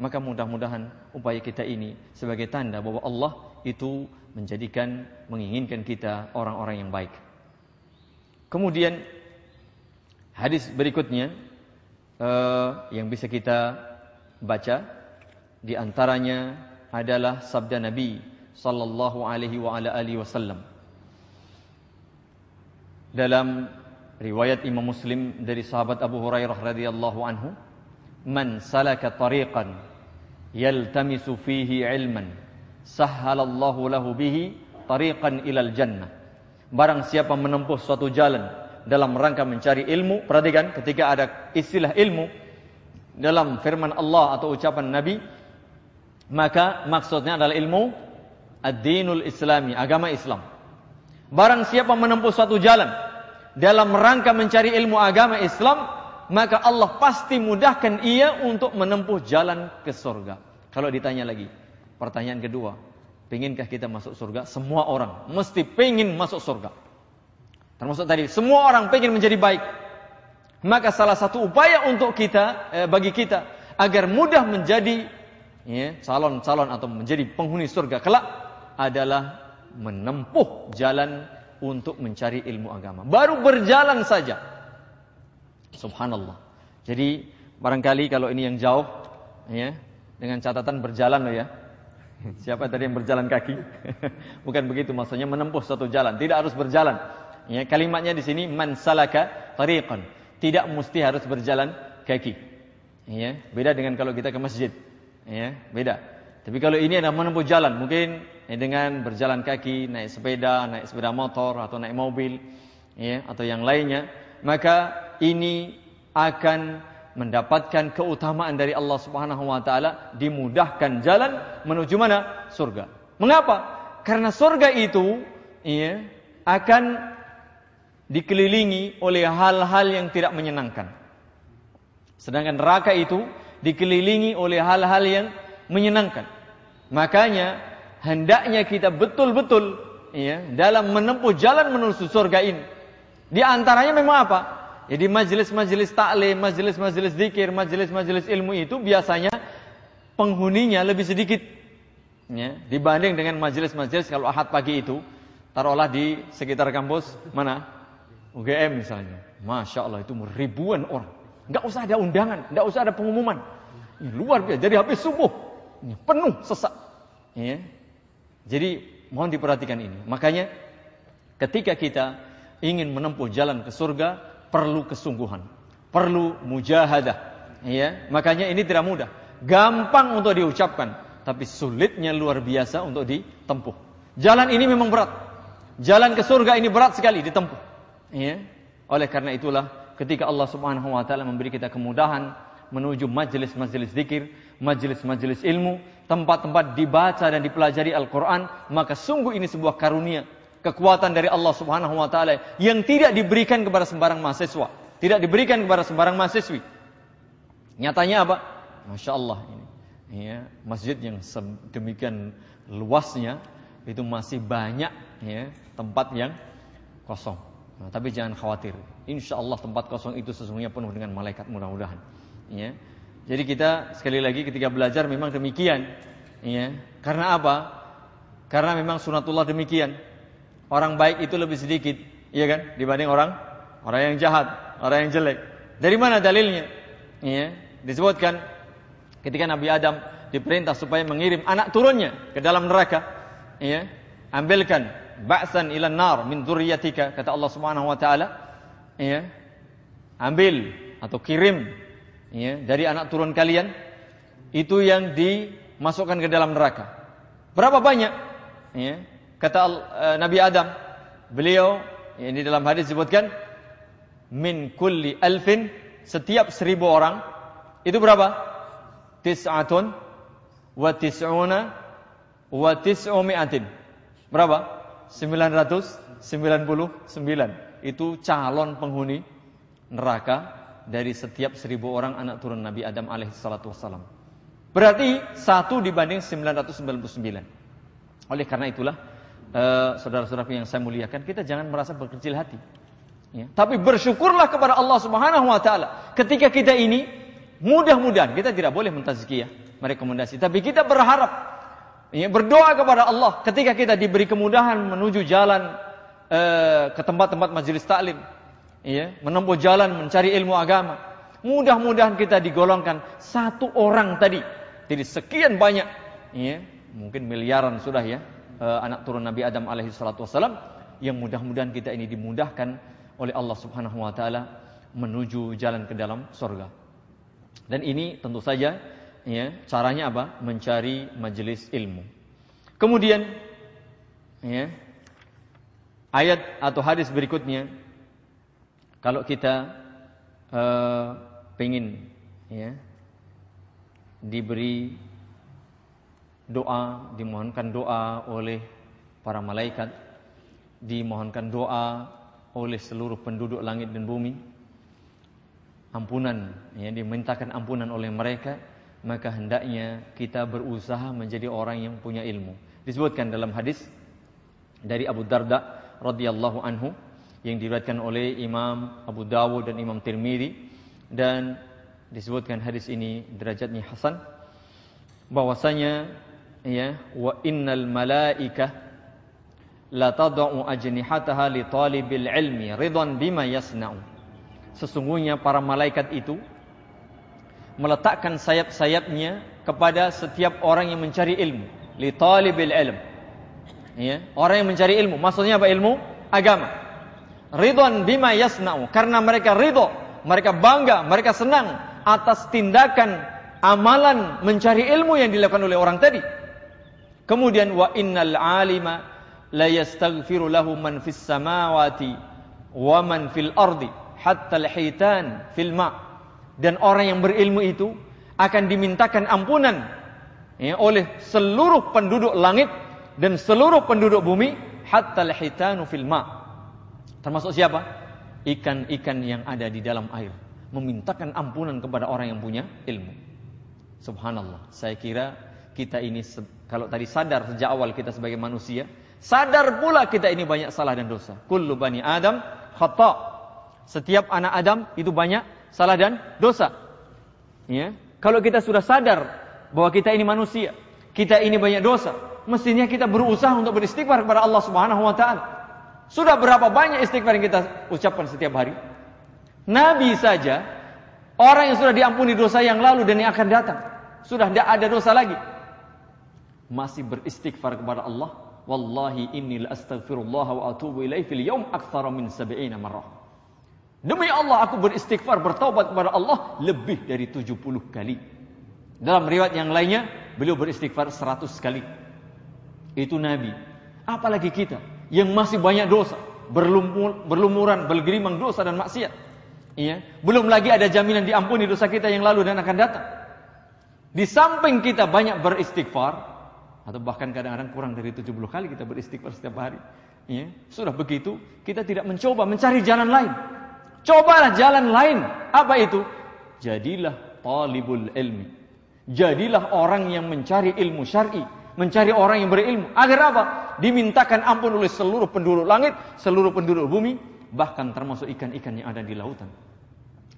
Maka mudah-mudahan upaya kita ini sebagai tanda bahwa Allah itu menjadikan, menginginkan kita orang-orang yang baik. Kemudian hadis berikutnya uh, yang bisa kita baca di antaranya adalah sabda Nabi sallallahu alaihi wa ala alihi wasallam. Dalam riwayat Imam Muslim dari sahabat Abu Hurairah radhiyallahu anhu, "Man salaka tariqan yaltamisu fihi ilman, sahhalallahu lahu bihi tariqan ilal jannah." Barang siapa menempuh suatu jalan dalam rangka mencari ilmu, perhatikan ketika ada istilah ilmu dalam firman Allah atau ucapan Nabi, maka maksudnya adalah ilmu ad-dinul islami, agama Islam. Barang siapa menempuh suatu jalan dalam rangka mencari ilmu agama Islam, maka Allah pasti mudahkan ia untuk menempuh jalan ke surga. Kalau ditanya lagi, pertanyaan kedua, Penginkah kita masuk surga? Semua orang mesti pengen masuk surga. Termasuk tadi, semua orang pengen menjadi baik. Maka salah satu upaya untuk kita, eh, bagi kita, agar mudah menjadi calon-calon ya, atau menjadi penghuni surga kelak adalah menempuh jalan untuk mencari ilmu agama. Baru berjalan saja. Subhanallah. Jadi barangkali kalau ini yang jauh, ya, dengan catatan berjalan loh ya. Siapa tadi yang berjalan kaki? Bukan begitu maksudnya menempuh satu jalan, tidak harus berjalan. Ya, kalimatnya di sini man salaka tariqan. Tidak mesti harus berjalan kaki. Ya, beda dengan kalau kita ke masjid. Ya, beda. Tapi kalau ini adalah menempuh jalan, mungkin ya, dengan berjalan kaki, naik sepeda, naik sepeda motor atau naik mobil, ya, atau yang lainnya, maka ini akan mendapatkan keutamaan dari Allah Subhanahu wa taala, dimudahkan jalan menuju mana? Surga. Mengapa? Karena surga itu ya, akan dikelilingi oleh hal-hal yang tidak menyenangkan. Sedangkan neraka itu dikelilingi oleh hal-hal yang menyenangkan. Makanya hendaknya kita betul-betul ya, dalam menempuh jalan menuju surga ini. Di antaranya memang apa? Jadi majelis-majelis taklim, majelis-majelis zikir, majelis-majelis ilmu itu biasanya penghuninya lebih sedikit ya, dibanding dengan majelis-majelis kalau ahad pagi itu taruhlah di sekitar kampus mana UGM misalnya. Masya Allah itu ribuan orang. Nggak usah ada undangan, nggak usah ada pengumuman. Luar biasa. Jadi habis subuh penuh sesak. Ya. Jadi mohon diperhatikan ini. Makanya ketika kita ingin menempuh jalan ke surga, perlu kesungguhan, perlu mujahadah. Ya, makanya ini tidak mudah. Gampang untuk diucapkan, tapi sulitnya luar biasa untuk ditempuh. Jalan ini memang berat. Jalan ke surga ini berat sekali ditempuh. Ya. Oleh karena itulah ketika Allah Subhanahu wa taala memberi kita kemudahan menuju majelis-majelis zikir, majelis-majelis ilmu, tempat-tempat dibaca dan dipelajari Al-Qur'an, maka sungguh ini sebuah karunia kekuatan dari Allah Subhanahu wa taala yang tidak diberikan kepada sembarang mahasiswa, tidak diberikan kepada sembarang mahasiswi. Nyatanya apa? Masya Allah ini. Ya, masjid yang demikian luasnya itu masih banyak ya, tempat yang kosong. Nah, tapi jangan khawatir. Insya Allah tempat kosong itu sesungguhnya penuh dengan malaikat mudah-mudahan. Ya. Jadi kita sekali lagi ketika belajar memang demikian. Ya. Karena apa? Karena memang sunatullah demikian orang baik itu lebih sedikit, iya kan, dibanding orang orang yang jahat, orang yang jelek. Dari mana dalilnya? Iya, disebutkan ketika Nabi Adam diperintah supaya mengirim anak turunnya ke dalam neraka, iya, ambilkan ba'san ila nar min dzurriyyatika kata Allah Subhanahu wa taala, iya. Ambil atau kirim iya, dari anak turun kalian itu yang dimasukkan ke dalam neraka. Berapa banyak? Iya, Kata uh, Nabi Adam, beliau ini dalam hadis disebutkan min kulli alfin setiap seribu orang itu berapa? Tis'atun wa tis'una wa tis'umi'atin. Berapa? 999. Itu calon penghuni neraka dari setiap seribu orang anak turun Nabi Adam alaihi salatu wassalam. Berarti satu dibanding 999. Oleh karena itulah uh, saudara-saudaraku yang saya muliakan, kita jangan merasa berkecil hati. Ya. Tapi bersyukurlah kepada Allah Subhanahu wa taala. Ketika kita ini mudah-mudahan kita tidak boleh mentazkiyah, merekomendasi, tapi kita berharap ya, berdoa kepada Allah ketika kita diberi kemudahan menuju jalan uh, ke tempat-tempat majelis taklim, ya, menempuh jalan mencari ilmu agama. Mudah-mudahan kita digolongkan satu orang tadi. Jadi sekian banyak, ya, mungkin miliaran sudah ya, uh, anak turun Nabi Adam alaihi salatu wasalam yang mudah-mudahan kita ini dimudahkan oleh Allah Subhanahu wa taala menuju jalan ke dalam surga. Dan ini tentu saja ya, caranya apa? Mencari majelis ilmu. Kemudian ya, ayat atau hadis berikutnya kalau kita uh, ya diberi doa, dimohonkan doa oleh para malaikat, dimohonkan doa oleh seluruh penduduk langit dan bumi. Ampunan, ya, dimintakan ampunan oleh mereka, maka hendaknya kita berusaha menjadi orang yang punya ilmu. Disebutkan dalam hadis dari Abu Darda radhiyallahu anhu yang diriwayatkan oleh Imam Abu Dawud dan Imam Tirmidzi dan disebutkan hadis ini derajatnya hasan bahwasanya ya wa innal malaika la tad'u ajnihataha li talibil ilmi ridan bima yasna'u. Sesungguhnya para malaikat itu meletakkan sayap-sayapnya kepada setiap orang yang mencari ilmu. Li talibil ilm. Ya orang yang mencari ilmu. Maksudnya apa? Ilmu agama. Ridwan bima yasna'u. Karena mereka ridho mereka bangga mereka senang atas tindakan amalan mencari ilmu yang dilakukan oleh orang tadi Kemudian wa innal alima la yastaghfiru lahu man fis samawati wa man fil ardi hatta al-hitan fil ma. Dan orang yang berilmu itu akan dimintakan ampunan ya, oleh seluruh penduduk langit dan seluruh penduduk bumi hatta al-hitanu fil ma. Termasuk siapa? Ikan-ikan yang ada di dalam air memintakan ampunan kepada orang yang punya ilmu. Subhanallah. Saya kira kita ini kalau tadi sadar sejak awal kita sebagai manusia, sadar pula kita ini banyak salah dan dosa. Kullu bani Adam khata. Setiap anak Adam itu banyak salah dan dosa. Ya. Kalau kita sudah sadar bahwa kita ini manusia, kita ini banyak dosa, mestinya kita berusaha untuk beristighfar kepada Allah Subhanahu wa taala. Sudah berapa banyak istighfar yang kita ucapkan setiap hari? Nabi saja orang yang sudah diampuni dosa yang lalu dan yang akan datang, sudah tidak ada dosa lagi masih beristighfar kepada Allah, wallahi inni la astaghfirullah wa atubu ilaihi fil yaum aktsara min 70 marrah. Demi Allah aku beristighfar bertaubat kepada Allah lebih dari 70 kali. Dalam riwayat yang lainnya beliau beristighfar 100 kali. Itu Nabi. Apalagi kita yang masih banyak dosa, berlumur, berlumuran, bergerimang dosa dan maksiat. Iya, belum lagi ada jaminan diampuni dosa kita yang lalu dan akan datang. Di samping kita banyak beristighfar, atau bahkan kadang-kadang kurang dari 70 kali kita beristighfar setiap hari. Ya, sudah begitu, kita tidak mencoba mencari jalan lain. Cobalah jalan lain. Apa itu? Jadilah talibul ilmi. Jadilah orang yang mencari ilmu syar'i, mencari orang yang berilmu. Agar apa? Dimintakan ampun oleh seluruh penduduk langit, seluruh penduduk bumi, bahkan termasuk ikan-ikan yang ada di lautan.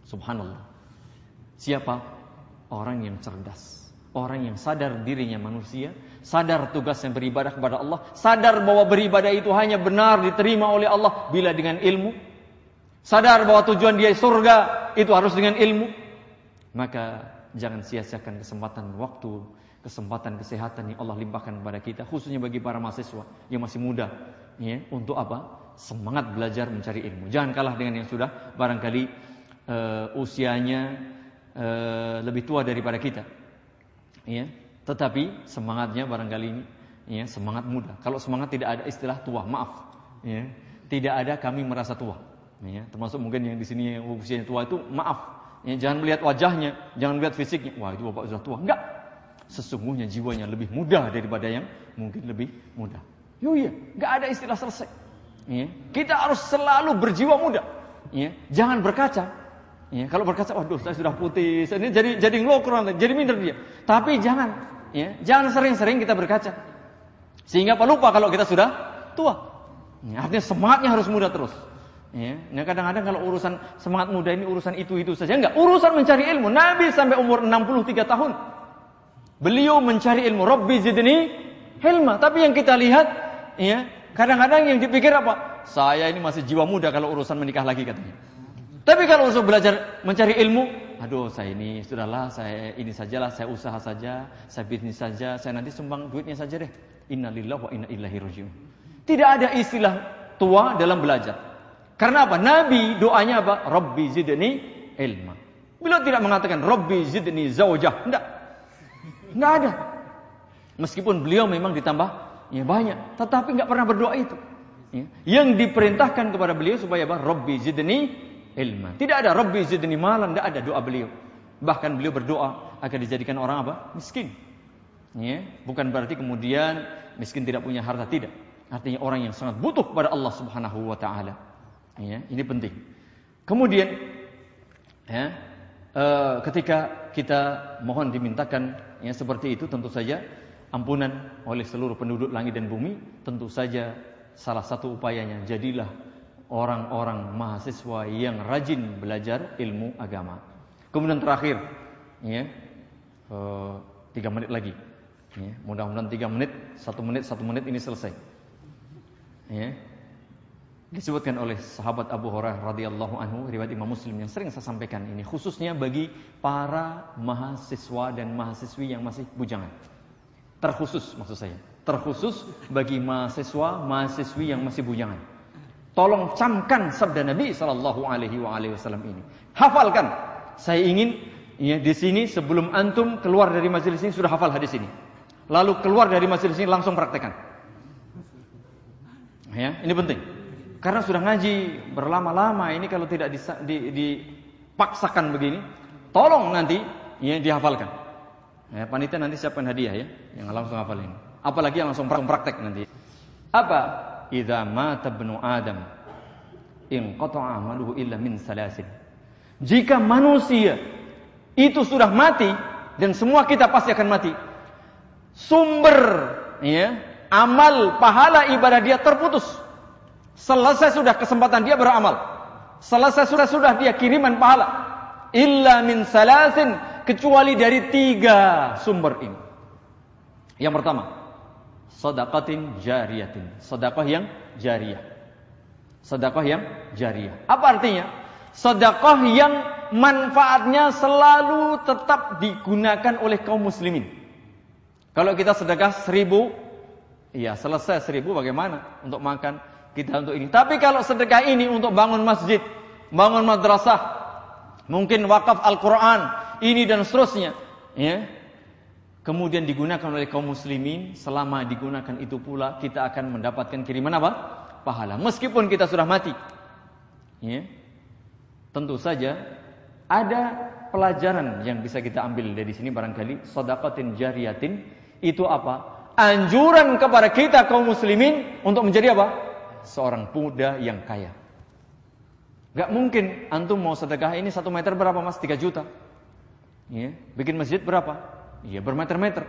Subhanallah. Siapa? Orang yang cerdas. Orang yang sadar dirinya manusia, sadar tugasnya beribadah kepada Allah, sadar bahwa beribadah itu hanya benar diterima oleh Allah bila dengan ilmu, sadar bahwa tujuan dia surga itu harus dengan ilmu, maka jangan sia-siakan kesempatan waktu, kesempatan kesehatan yang Allah limpahkan kepada kita, khususnya bagi para mahasiswa yang masih muda, ya, untuk apa? Semangat belajar mencari ilmu. Jangan kalah dengan yang sudah. Barangkali uh, usianya uh, lebih tua daripada kita ya tetapi semangatnya barangkali ini ya semangat muda. Kalau semangat tidak ada istilah tua maaf ya. Tidak ada kami merasa tua ya. Termasuk mungkin yang di sini yang usianya tua itu maaf ya. Jangan melihat wajahnya jangan melihat fisiknya. Wah itu bapak sudah tua. Enggak. Sesungguhnya jiwanya lebih muda daripada yang mungkin lebih muda. Yo iya. Enggak ada istilah selesai ya. Kita harus selalu berjiwa muda ya. Jangan berkaca Ya, kalau berkaca, waduh saya sudah putih, ini jadi jadi ngelokron, jadi minder dia. Tapi jangan, ya, jangan sering-sering kita berkaca. Sehingga apa lupa kalau kita sudah tua. Ya, artinya semangatnya harus muda terus. Ya, nah kadang-kadang kalau urusan semangat muda ini urusan itu-itu saja enggak, urusan mencari ilmu. Nabi sampai umur 63 tahun. Beliau mencari ilmu, Rabbi zidni hilma. Tapi yang kita lihat, ya, kadang-kadang yang dipikir apa? Saya ini masih jiwa muda kalau urusan menikah lagi katanya. Tapi kalau untuk belajar mencari ilmu, aduh saya ini sudahlah, saya ini sajalah, saya usaha saja, saya bisnis saja, saya nanti sumbang duitnya saja deh. Innalillahi wa inna ilaihi rajiun. Tidak ada istilah tua dalam belajar. Karena apa? Nabi doanya apa? Rabbi zidni ilma. Beliau tidak mengatakan Rabbi zidni zaujah. Tidak. Tidak ada. Meskipun beliau memang ditambah ya banyak, tetapi nggak pernah berdoa itu. Ya. Yang diperintahkan kepada beliau supaya apa? Rabbi zidni ilma. Tidak ada Rabbi zidni tidak ada doa beliau. Bahkan beliau berdoa agar dijadikan orang apa? Miskin. Ya, bukan berarti kemudian miskin tidak punya harta tidak. Artinya orang yang sangat butuh kepada Allah Subhanahu wa taala. Ya, ini penting. Kemudian ya, e, ketika kita mohon dimintakan ya seperti itu tentu saja ampunan oleh seluruh penduduk langit dan bumi, tentu saja salah satu upayanya jadilah orang-orang mahasiswa yang rajin belajar ilmu agama. Kemudian terakhir, ya, e, tiga menit lagi. Ya, mudah-mudahan tiga menit, satu menit, satu menit ini selesai. Ya. Disebutkan oleh sahabat Abu Hurairah radhiyallahu anhu riwayat Imam Muslim yang sering saya sampaikan ini khususnya bagi para mahasiswa dan mahasiswi yang masih bujangan. Terkhusus maksud saya, terkhusus bagi mahasiswa mahasiswi yang masih bujangan. Tolong camkan sabda Nabi sallallahu alaihi wasallam ini. Hafalkan. Saya ingin ya di sini sebelum antum keluar dari majelis ini sudah hafal hadis ini. Lalu keluar dari majelis ini langsung praktekkan. Ya, ini penting. Karena sudah ngaji berlama-lama ini kalau tidak dipaksakan begini, tolong nanti ya dihafalkan. Ya, panitia nanti siapkan hadiah ya, yang langsung hafal ini. Apalagi yang langsung praktek nanti. Apa? Idza mata ibnu Adam in qata'a amaluhu illa min salasin. Jika manusia itu sudah mati dan semua kita pasti akan mati, sumber ya, amal pahala ibadah dia terputus. Selesai sudah kesempatan dia beramal. Selesai sudah sudah dia kiriman pahala. Illa min salasin kecuali dari tiga sumber ini. Yang pertama, sedekatin jariyatin. Sedekah yang jariyah. Sedekah yang jariyah. Apa artinya? Sedekah yang manfaatnya selalu tetap digunakan oleh kaum muslimin. Kalau kita sedekah seribu, iya selesai seribu bagaimana untuk makan kita untuk ini. Tapi kalau sedekah ini untuk bangun masjid, bangun madrasah, mungkin wakaf Al-Quran, ini dan seterusnya, ya. Kemudian digunakan oleh kaum muslimin, selama digunakan itu pula kita akan mendapatkan kiriman apa? Pahala. Meskipun kita sudah mati. Ya. Tentu saja ada pelajaran yang bisa kita ambil dari sini barangkali sedekatin jariyatin itu apa? Anjuran kepada kita kaum muslimin untuk menjadi apa? Seorang muda yang kaya. Gak mungkin antum mau sedekah ini satu meter berapa mas? Tiga juta. Ya. Bikin masjid berapa? Iya bermeter-meter.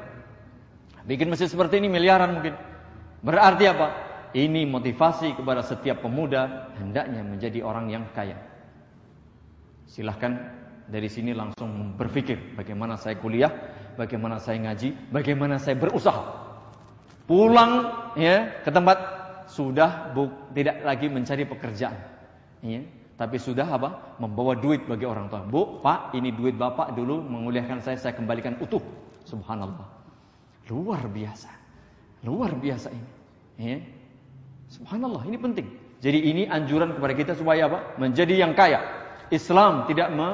Bikin masjid seperti ini miliaran mungkin. Berarti apa? Ini motivasi kepada setiap pemuda hendaknya menjadi orang yang kaya. Silahkan dari sini langsung berpikir bagaimana saya kuliah, bagaimana saya ngaji, bagaimana saya berusaha. Pulang ya ke tempat sudah bu, tidak lagi mencari pekerjaan. Ya, tapi sudah apa? Membawa duit bagi orang tua. Bu, Pak, ini duit Bapak dulu menguliahkan saya, saya kembalikan utuh. Subhanallah. Luar biasa. Luar biasa ini. Ya. Subhanallah, ini penting. Jadi ini anjuran kepada kita supaya apa? Menjadi yang kaya. Islam tidak me,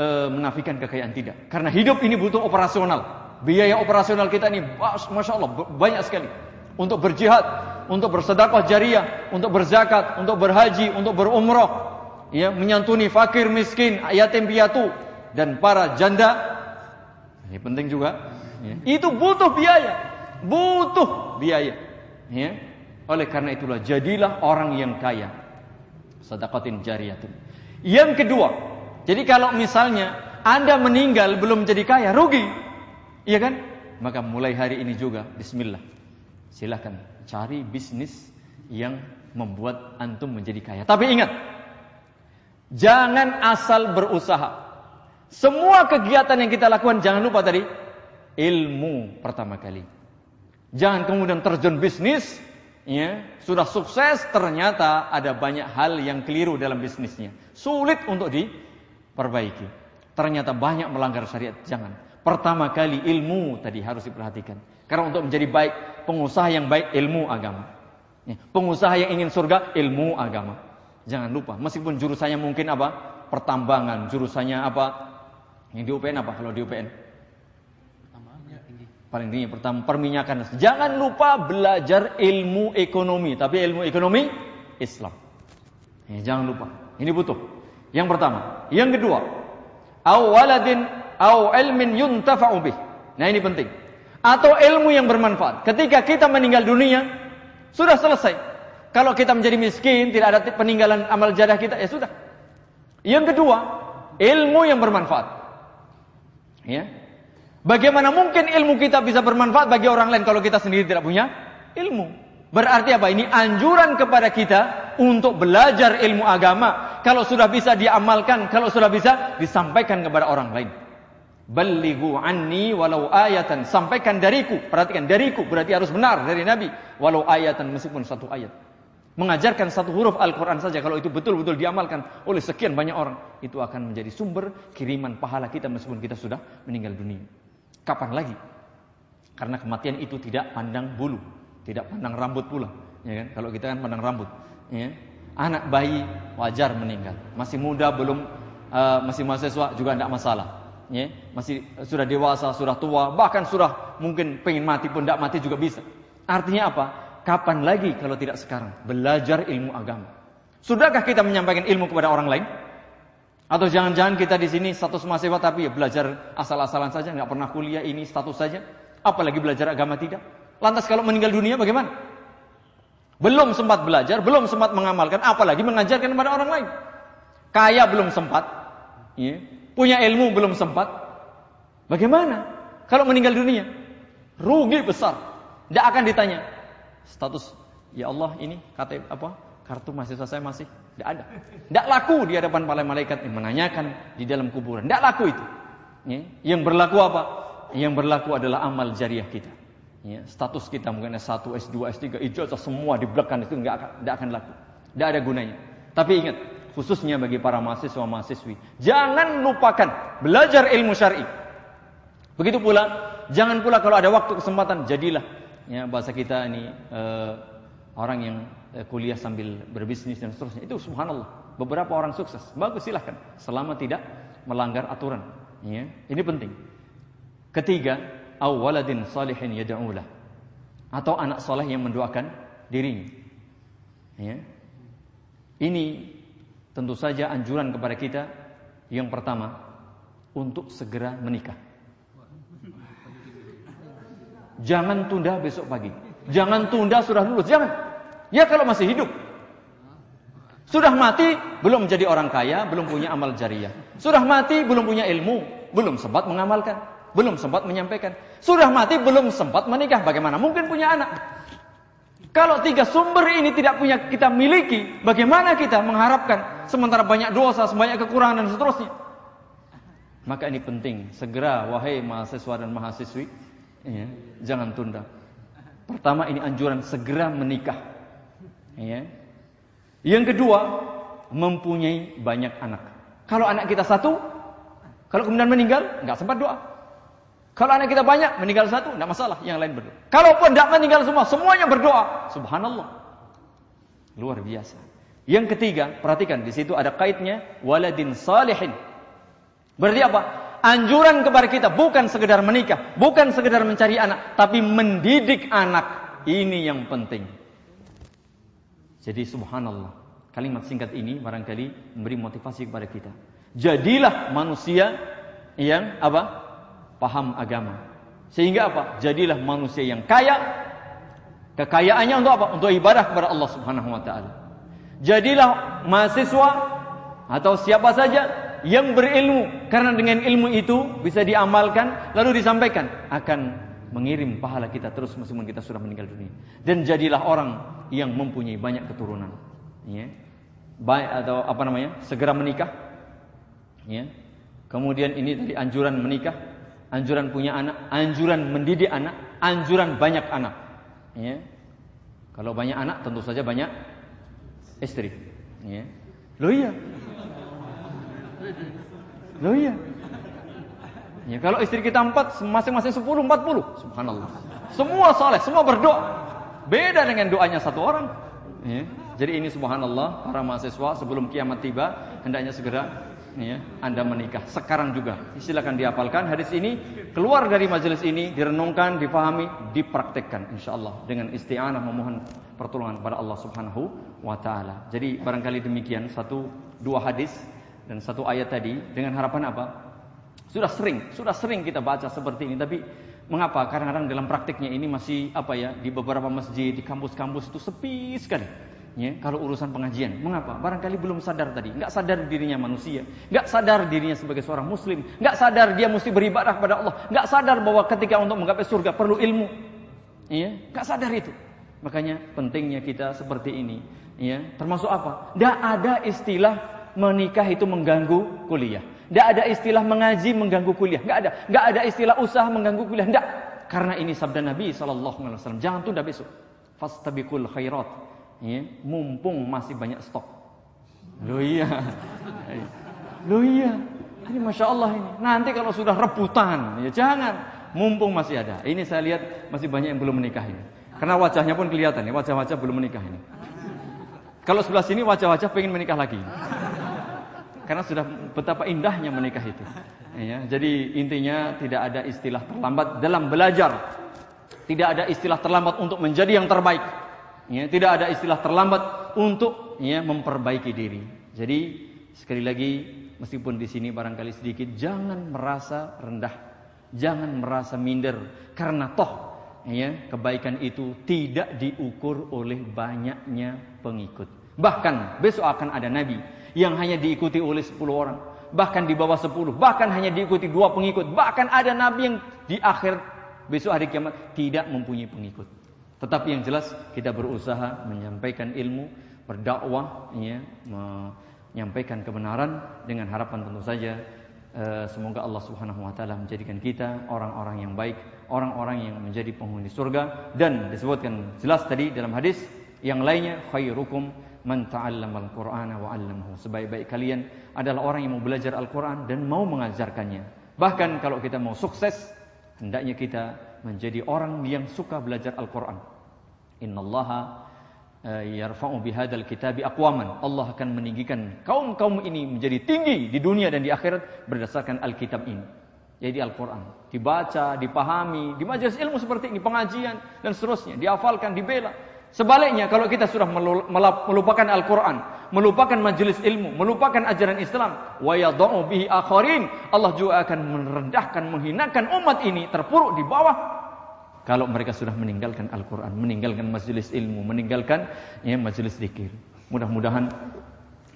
e, menafikan kekayaan tidak. Karena hidup ini butuh operasional. Biaya operasional kita ini, masya Allah, banyak sekali. Untuk berjihad, untuk bersedekah jariah, untuk berzakat, untuk berhaji, untuk berumrah, ya, menyantuni fakir miskin, yatim piatu, dan para janda. Ini penting juga. Ya. Itu butuh biaya, butuh biaya. Ya. Oleh karena itulah jadilah orang yang kaya. Sedekatin jariyatin. Yang kedua, jadi kalau misalnya Anda meninggal belum jadi kaya, rugi. Iya kan? Maka mulai hari ini juga bismillah. Silahkan cari bisnis yang membuat antum menjadi kaya. Tapi ingat, jangan asal berusaha. Semua kegiatan yang kita lakukan jangan lupa tadi ilmu pertama kali. Jangan kemudian terjun bisnis, ya, sudah sukses ternyata ada banyak hal yang keliru dalam bisnisnya. Sulit untuk di perbaiki. Ternyata banyak melanggar syariat. Jangan. Pertama kali ilmu tadi harus diperhatikan. Karena untuk menjadi baik, pengusaha yang baik ilmu agama. Ya, pengusaha yang ingin surga ilmu agama. Jangan lupa, meskipun jurusannya mungkin apa? Pertambangan, jurusannya apa? Yang di UPN apa kalau di UPN? Paling tinggi pertama perminyakan. Jangan lupa belajar ilmu ekonomi, tapi ilmu ekonomi Islam. Ya, jangan lupa. Ini butuh. Yang pertama. Yang kedua, au waladin au ilmin yuntafa'u bih. Nah ini penting. atau ilmu yang bermanfaat. Ketika kita meninggal dunia, sudah selesai. Kalau kita menjadi miskin, tidak ada peninggalan amal jadah kita, ya sudah. Yang kedua, ilmu yang bermanfaat. Ya. Bagaimana mungkin ilmu kita bisa bermanfaat bagi orang lain kalau kita sendiri tidak punya ilmu? Berarti apa? Ini anjuran kepada kita untuk belajar ilmu agama. Kalau sudah bisa diamalkan, kalau sudah bisa disampaikan kepada orang lain. Balighu anni walau ayatan. Sampaikan dariku. Perhatikan dariku berarti harus benar dari Nabi. Walau ayatan meskipun satu ayat. Mengajarkan satu huruf Al-Quran saja kalau itu betul-betul diamalkan oleh sekian banyak orang. Itu akan menjadi sumber kiriman pahala kita meskipun kita sudah meninggal dunia. Kapan lagi? Karena kematian itu tidak pandang bulu. Tidak pandang rambut pula. Ya kan? Kalau kita kan pandang rambut. Ya. Anak bayi wajar meninggal. Masih muda belum uh, masih mahasiswa juga tidak masalah ya, masih sudah dewasa, sudah tua, bahkan sudah mungkin pengen mati pun tidak mati juga bisa. Artinya apa? Kapan lagi kalau tidak sekarang? Belajar ilmu agama. Sudahkah kita menyampaikan ilmu kepada orang lain? Atau jangan-jangan kita di sini status mahasiswa tapi ya belajar asal-asalan saja, nggak pernah kuliah ini status saja, apalagi belajar agama tidak. Lantas kalau meninggal dunia bagaimana? Belum sempat belajar, belum sempat mengamalkan, apalagi mengajarkan kepada orang lain. Kaya belum sempat, ya. Punya ilmu belum sempat. Bagaimana? Kalau meninggal dunia, rugi besar. Tidak akan ditanya status. Ya Allah ini kata apa? Kartu mahasiswa saya masih tidak ada. Tidak laku di hadapan para malaikat yang menanyakan di dalam kuburan. Tidak laku itu. Ya. Yang berlaku apa? Yang berlaku adalah amal jariah kita. Ya. Status kita mungkin S1, S2, S3, ijazah semua di belakang itu tidak akan, tidak akan laku. Tidak ada gunanya. Tapi ingat, khususnya bagi para mahasiswa-mahasiswi. Jangan lupakan belajar ilmu syar'i. Begitu pula, jangan pula kalau ada waktu kesempatan jadilah ya bahasa kita ini uh, orang yang uh, kuliah sambil berbisnis dan seterusnya. Itu subhanallah, beberapa orang sukses. Bagus silahkan selama tidak melanggar aturan. Ya, ini penting. Ketiga, awaladin salihin yad'ulah. Atau anak soleh yang mendoakan dirinya. Ya. Ini Tentu saja anjuran kepada kita yang pertama untuk segera menikah. Jangan tunda besok pagi. Jangan tunda sudah lulus, jangan. Ya kalau masih hidup. Sudah mati, belum menjadi orang kaya, belum punya amal jariah. Sudah mati, belum punya ilmu, belum sempat mengamalkan, belum sempat menyampaikan. Sudah mati, belum sempat menikah. Bagaimana mungkin punya anak? Kalau tiga sumber ini tidak punya kita miliki, bagaimana kita mengharapkan sementara banyak dosa, sebanyak kekurangan dan seterusnya? Maka ini penting, segera wahai mahasiswa dan mahasiswi, ya, jangan tunda. Pertama ini anjuran segera menikah. Ya. Yang kedua, mempunyai banyak anak. Kalau anak kita satu, kalau kemudian meninggal, nggak sempat doa. Kalau anak kita banyak, meninggal satu, tidak masalah. Yang lain berdoa. Kalaupun tidak meninggal semua, semuanya berdoa. Subhanallah. Luar biasa. Yang ketiga, perhatikan di situ ada kaitnya waladin salihin. Berarti apa? Anjuran kepada kita bukan sekedar menikah, bukan sekedar mencari anak, tapi mendidik anak. Ini yang penting. Jadi subhanallah. Kalimat singkat ini barangkali memberi motivasi kepada kita. Jadilah manusia yang apa? paham agama. Sehingga apa? Jadilah manusia yang kaya. Kekayaannya untuk apa? Untuk ibadah kepada Allah Subhanahu wa taala. Jadilah mahasiswa atau siapa saja yang berilmu karena dengan ilmu itu bisa diamalkan lalu disampaikan akan mengirim pahala kita terus meskipun kita sudah meninggal dunia. Dan jadilah orang yang mempunyai banyak keturunan. Ya. Baik atau apa namanya? Segera menikah. Ya. Kemudian ini tadi anjuran menikah anjuran punya anak, anjuran mendidik anak, anjuran banyak anak. Ya. Kalau banyak anak tentu saja banyak istri. Ya. Loh iya. Loh iya. Ya, kalau istri kita empat, masing-masing sepuluh, empat puluh. Subhanallah. Semua soleh, semua berdoa. Beda dengan doanya satu orang. Ya. Jadi ini subhanallah, para mahasiswa sebelum kiamat tiba, hendaknya segera ya, Anda menikah sekarang juga. Silakan dihafalkan hadis ini, keluar dari majelis ini, direnungkan, difahami, dipraktekkan insyaallah dengan isti'anah memohon pertolongan kepada Allah Subhanahu wa taala. Jadi barangkali demikian satu dua hadis dan satu ayat tadi dengan harapan apa? Sudah sering, sudah sering kita baca seperti ini tapi Mengapa? Karena kadang dalam praktiknya ini masih apa ya di beberapa masjid, di kampus-kampus itu sepi sekali. Ya, kalau urusan pengajian, mengapa? Barangkali belum sadar tadi, nggak sadar dirinya manusia, nggak sadar dirinya sebagai seorang muslim, nggak sadar dia mesti beribadah kepada Allah, nggak sadar bahwa ketika untuk menggapai surga perlu ilmu, ya, nggak sadar itu. Makanya pentingnya kita seperti ini, ya, termasuk apa? Tidak ada istilah menikah itu mengganggu kuliah. Tidak ada istilah mengaji mengganggu kuliah. Tidak ada. Tidak ada istilah usaha mengganggu kuliah. Tidak. Karena ini sabda Nabi SAW. Jangan tunda besok. Fastabikul khairat. Ya, mumpung masih banyak stok. Loh iya. Loh iya. Ini Masya Allah ini. Nanti kalau sudah rebutan. Ya jangan. Mumpung masih ada. Ini saya lihat masih banyak yang belum menikah ini. Karena wajahnya pun kelihatan ya. Wajah-wajah belum menikah ini. Kalau sebelah sini wajah-wajah pengen menikah lagi. Karena sudah betapa indahnya menikah itu. Ya, jadi intinya tidak ada istilah terlambat dalam belajar. Tidak ada istilah terlambat untuk menjadi yang terbaik. Ya, tidak ada istilah terlambat untuk ya, memperbaiki diri. Jadi sekali lagi meskipun di sini barangkali sedikit jangan merasa rendah, jangan merasa minder karena toh ya, kebaikan itu tidak diukur oleh banyaknya pengikut. Bahkan besok akan ada nabi yang hanya diikuti oleh 10 orang, bahkan di bawah 10, bahkan hanya diikuti dua pengikut, bahkan ada nabi yang di akhir besok hari kiamat tidak mempunyai pengikut. Tetapi yang jelas kita berusaha menyampaikan ilmu, berdakwah, ya, menyampaikan kebenaran dengan harapan tentu saja eh, semoga Allah Subhanahu wa taala menjadikan kita orang-orang yang baik, orang-orang yang menjadi penghuni surga dan disebutkan jelas tadi dalam hadis yang lainnya khairukum man ta'allama al-Qur'ana wa 'allamahu. Sebaik-baik kalian adalah orang yang mau belajar Al-Qur'an dan mau mengajarkannya. Bahkan kalau kita mau sukses, hendaknya kita menjadi orang yang suka belajar Al-Qur'an. Innallaha eh, yarfa'u bihadzal kitabi aqwaman. Allah akan meninggikan kaum-kaum ini menjadi tinggi di dunia dan di akhirat berdasarkan Alkitab ini. Jadi Al-Quran dibaca, dipahami, di majelis ilmu seperti ini, pengajian dan seterusnya, dihafalkan, dibela. Sebaliknya kalau kita sudah melupakan Al-Quran, melupakan majelis ilmu, melupakan ajaran Islam, wa bihi akharin, Allah juga akan merendahkan, menghinakan umat ini terpuruk di bawah kalau mereka sudah meninggalkan Al-Quran, meninggalkan majelis ilmu, meninggalkan ya, majelis zikir. Mudah-mudahan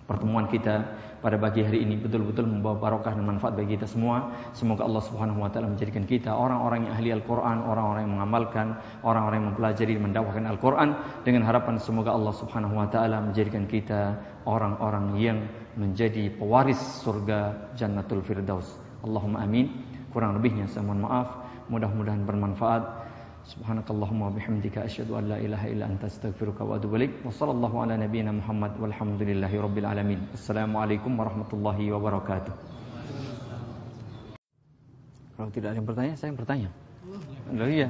pertemuan kita pada pagi hari ini betul-betul membawa barokah dan manfaat bagi kita semua. Semoga Allah Subhanahu wa taala menjadikan kita orang-orang yang ahli Al-Qur'an, orang-orang yang mengamalkan, orang-orang yang mempelajari dan mendakwahkan Al-Qur'an dengan harapan semoga Allah Subhanahu wa taala menjadikan kita orang-orang yang menjadi pewaris surga Jannatul Firdaus. Allahumma amin. Kurang lebihnya saya mohon maaf. Mudah-mudahan bermanfaat. Subhanakallahumma bihamdika asyhadu an la ilaha illa anta astaghfiruka wa atubu ilaik. Wa ala nabiyyina Muhammad walhamdulillahi rabbil alamin. Assalamualaikum warahmatullahi wabarakatuh. Kalau tidak ada yang bertanya, saya yang bertanya. Loh iya.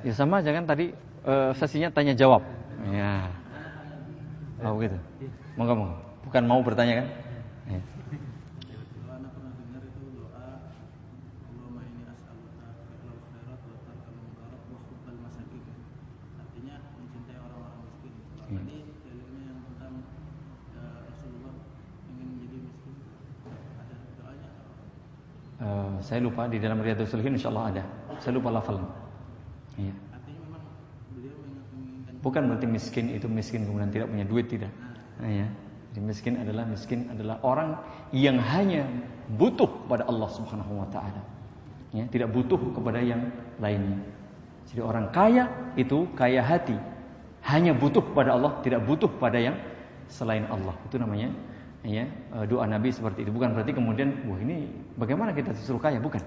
Ya sama jangan tadi uh, sesinya tanya jawab. Ya. Oh gitu. Monggo monggo. Bukan mau bertanya kan? Saya lupa di dalam Riyadhus Shalihin insyaallah ada. Saya lupa lafalnya. Iya. Bukan berarti miskin itu miskin kemudian tidak punya duit tidak. Nah, ya. Jadi miskin adalah miskin adalah orang yang hanya butuh pada Allah Subhanahu wa taala. Ya, tidak butuh kepada yang lainnya. Jadi orang kaya itu kaya hati, hanya butuh pada Allah, tidak butuh pada yang selain Allah. Itu namanya ya doa Nabi seperti itu. Bukan berarti kemudian wah ini bagaimana kita disuruh kaya? Bukan.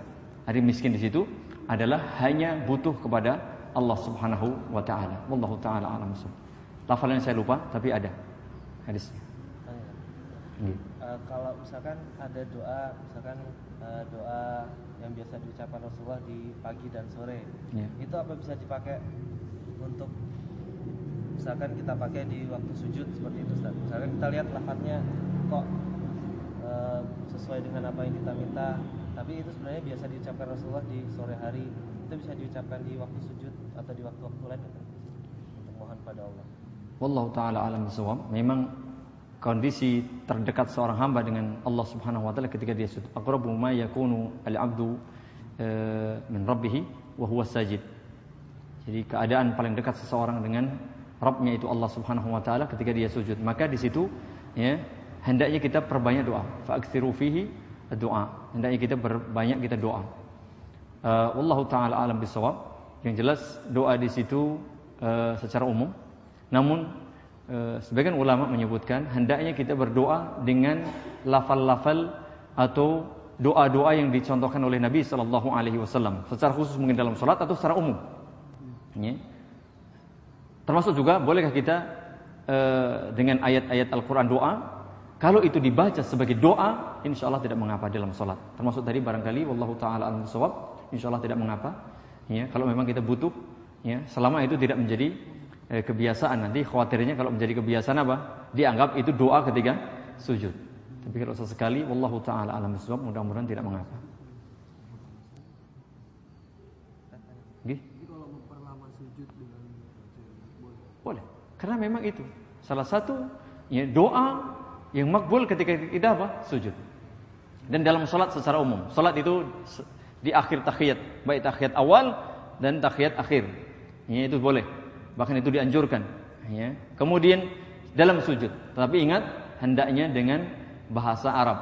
Hari miskin di situ adalah hanya butuh kepada Allah Subhanahu wa taala. Wallahu taala alam lafalnya saya lupa tapi ada hadisnya. Uh, kalau misalkan ada doa misalkan uh, doa yang biasa diucapkan Rasulullah di pagi dan sore yeah. itu apa bisa dipakai untuk misalkan kita pakai di waktu sujud seperti itu Ustaz. Misalkan kita lihat lafadznya kok e, sesuai dengan apa yang kita minta, tapi itu sebenarnya biasa diucapkan Rasulullah di sore hari. Itu bisa diucapkan di waktu sujud atau di waktu-waktu lain untuk mohon pada Allah. Wallahu taala alam bisawab. Memang kondisi terdekat seorang hamba dengan Allah Subhanahu wa taala ketika dia sujud. Aqrabu ma yakunu al-'abdu e, min rabbih wa sajid. Jadi keadaan paling dekat seseorang dengan Rabbnya itu Allah Subhanahu wa taala ketika dia sujud. Maka di situ ya hendaknya kita perbanyak doa. Fa'aktsiru fihi doa. Hendaknya kita berbanyak kita doa. Uh, taala alam bisawab. Yang jelas doa di situ uh, secara umum. Namun uh, sebagian ulama menyebutkan hendaknya kita berdoa dengan lafal-lafal atau doa-doa yang dicontohkan oleh Nabi Shallallahu Alaihi Wasallam. Secara khusus mungkin dalam sholat atau secara umum. Ya. Termasuk juga bolehkah kita e, dengan ayat-ayat Al-Quran doa kalau itu dibaca sebagai doa, insya Allah tidak mengapa dalam sholat. Termasuk tadi barangkali, wallahu taala al sawab, insya Allah tidak mengapa. Ya, kalau memang kita butuh, ya, selama itu tidak menjadi e, kebiasaan. Nanti khawatirnya kalau menjadi kebiasaan apa? Dianggap itu doa ketika sujud. Tapi kalau sesekali, wallahu taala alam sawab, mudah-mudahan tidak mengapa. Boleh. Karena memang itu salah satu ya, doa yang makbul ketika kita apa? Sujud. Dan dalam salat secara umum, salat itu di akhir tahiyat, baik tahiyat awal dan tahiyat akhir. Ya, itu boleh. Bahkan itu dianjurkan. Ya. Kemudian dalam sujud. Tapi ingat hendaknya dengan bahasa Arab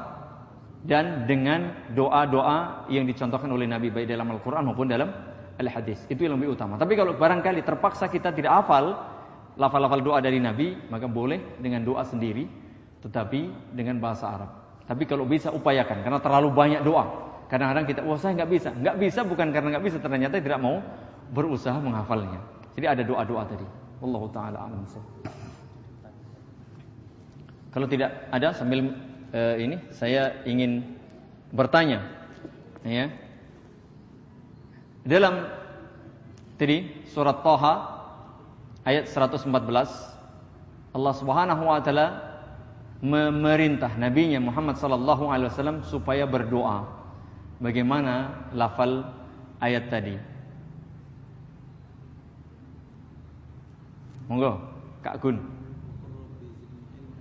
dan dengan doa-doa yang dicontohkan oleh Nabi baik dalam Al-Qur'an maupun dalam Al-Hadis. Itu yang lebih utama. Tapi kalau barangkali terpaksa kita tidak hafal lafal-lafal doa dari Nabi, maka boleh dengan doa sendiri, tetapi dengan bahasa Arab. Tapi kalau bisa upayakan, karena terlalu banyak doa. Kadang-kadang kita, wah saya nggak bisa. Nggak bisa bukan karena nggak bisa, ternyata tidak mau berusaha menghafalnya. Jadi ada doa-doa tadi. Allah Taala alam Kalau tidak ada sambil uh, ini, saya ingin bertanya, ya. Dalam tadi surat Toha ayat 114 Allah Subhanahu wa taala memerintah nabinya Muhammad sallallahu alaihi wasallam supaya berdoa. Bagaimana lafal ayat tadi? Monggo, Kak Gun.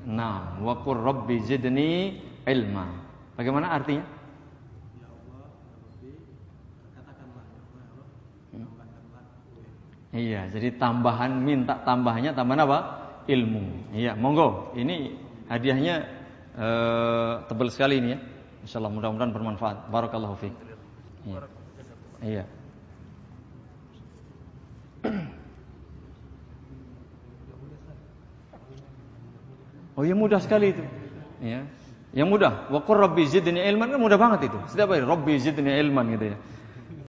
Nah, wa qur rabbi zidni ilma. Bagaimana artinya? Iya, jadi tambahan minta tambahnya tambahan apa? Ilmu. Iya, monggo. Ini hadiahnya uh, tebal sekali ini ya. Insyaallah mudah-mudahan bermanfaat. Barakallahu fiik. Iya. iya. Oh ya mudah sekali itu. Ya. Yang mudah. Wa qur rabbi zidni ilman kan mudah banget itu. Setiap hari rabbi zidni ilman gitu ya.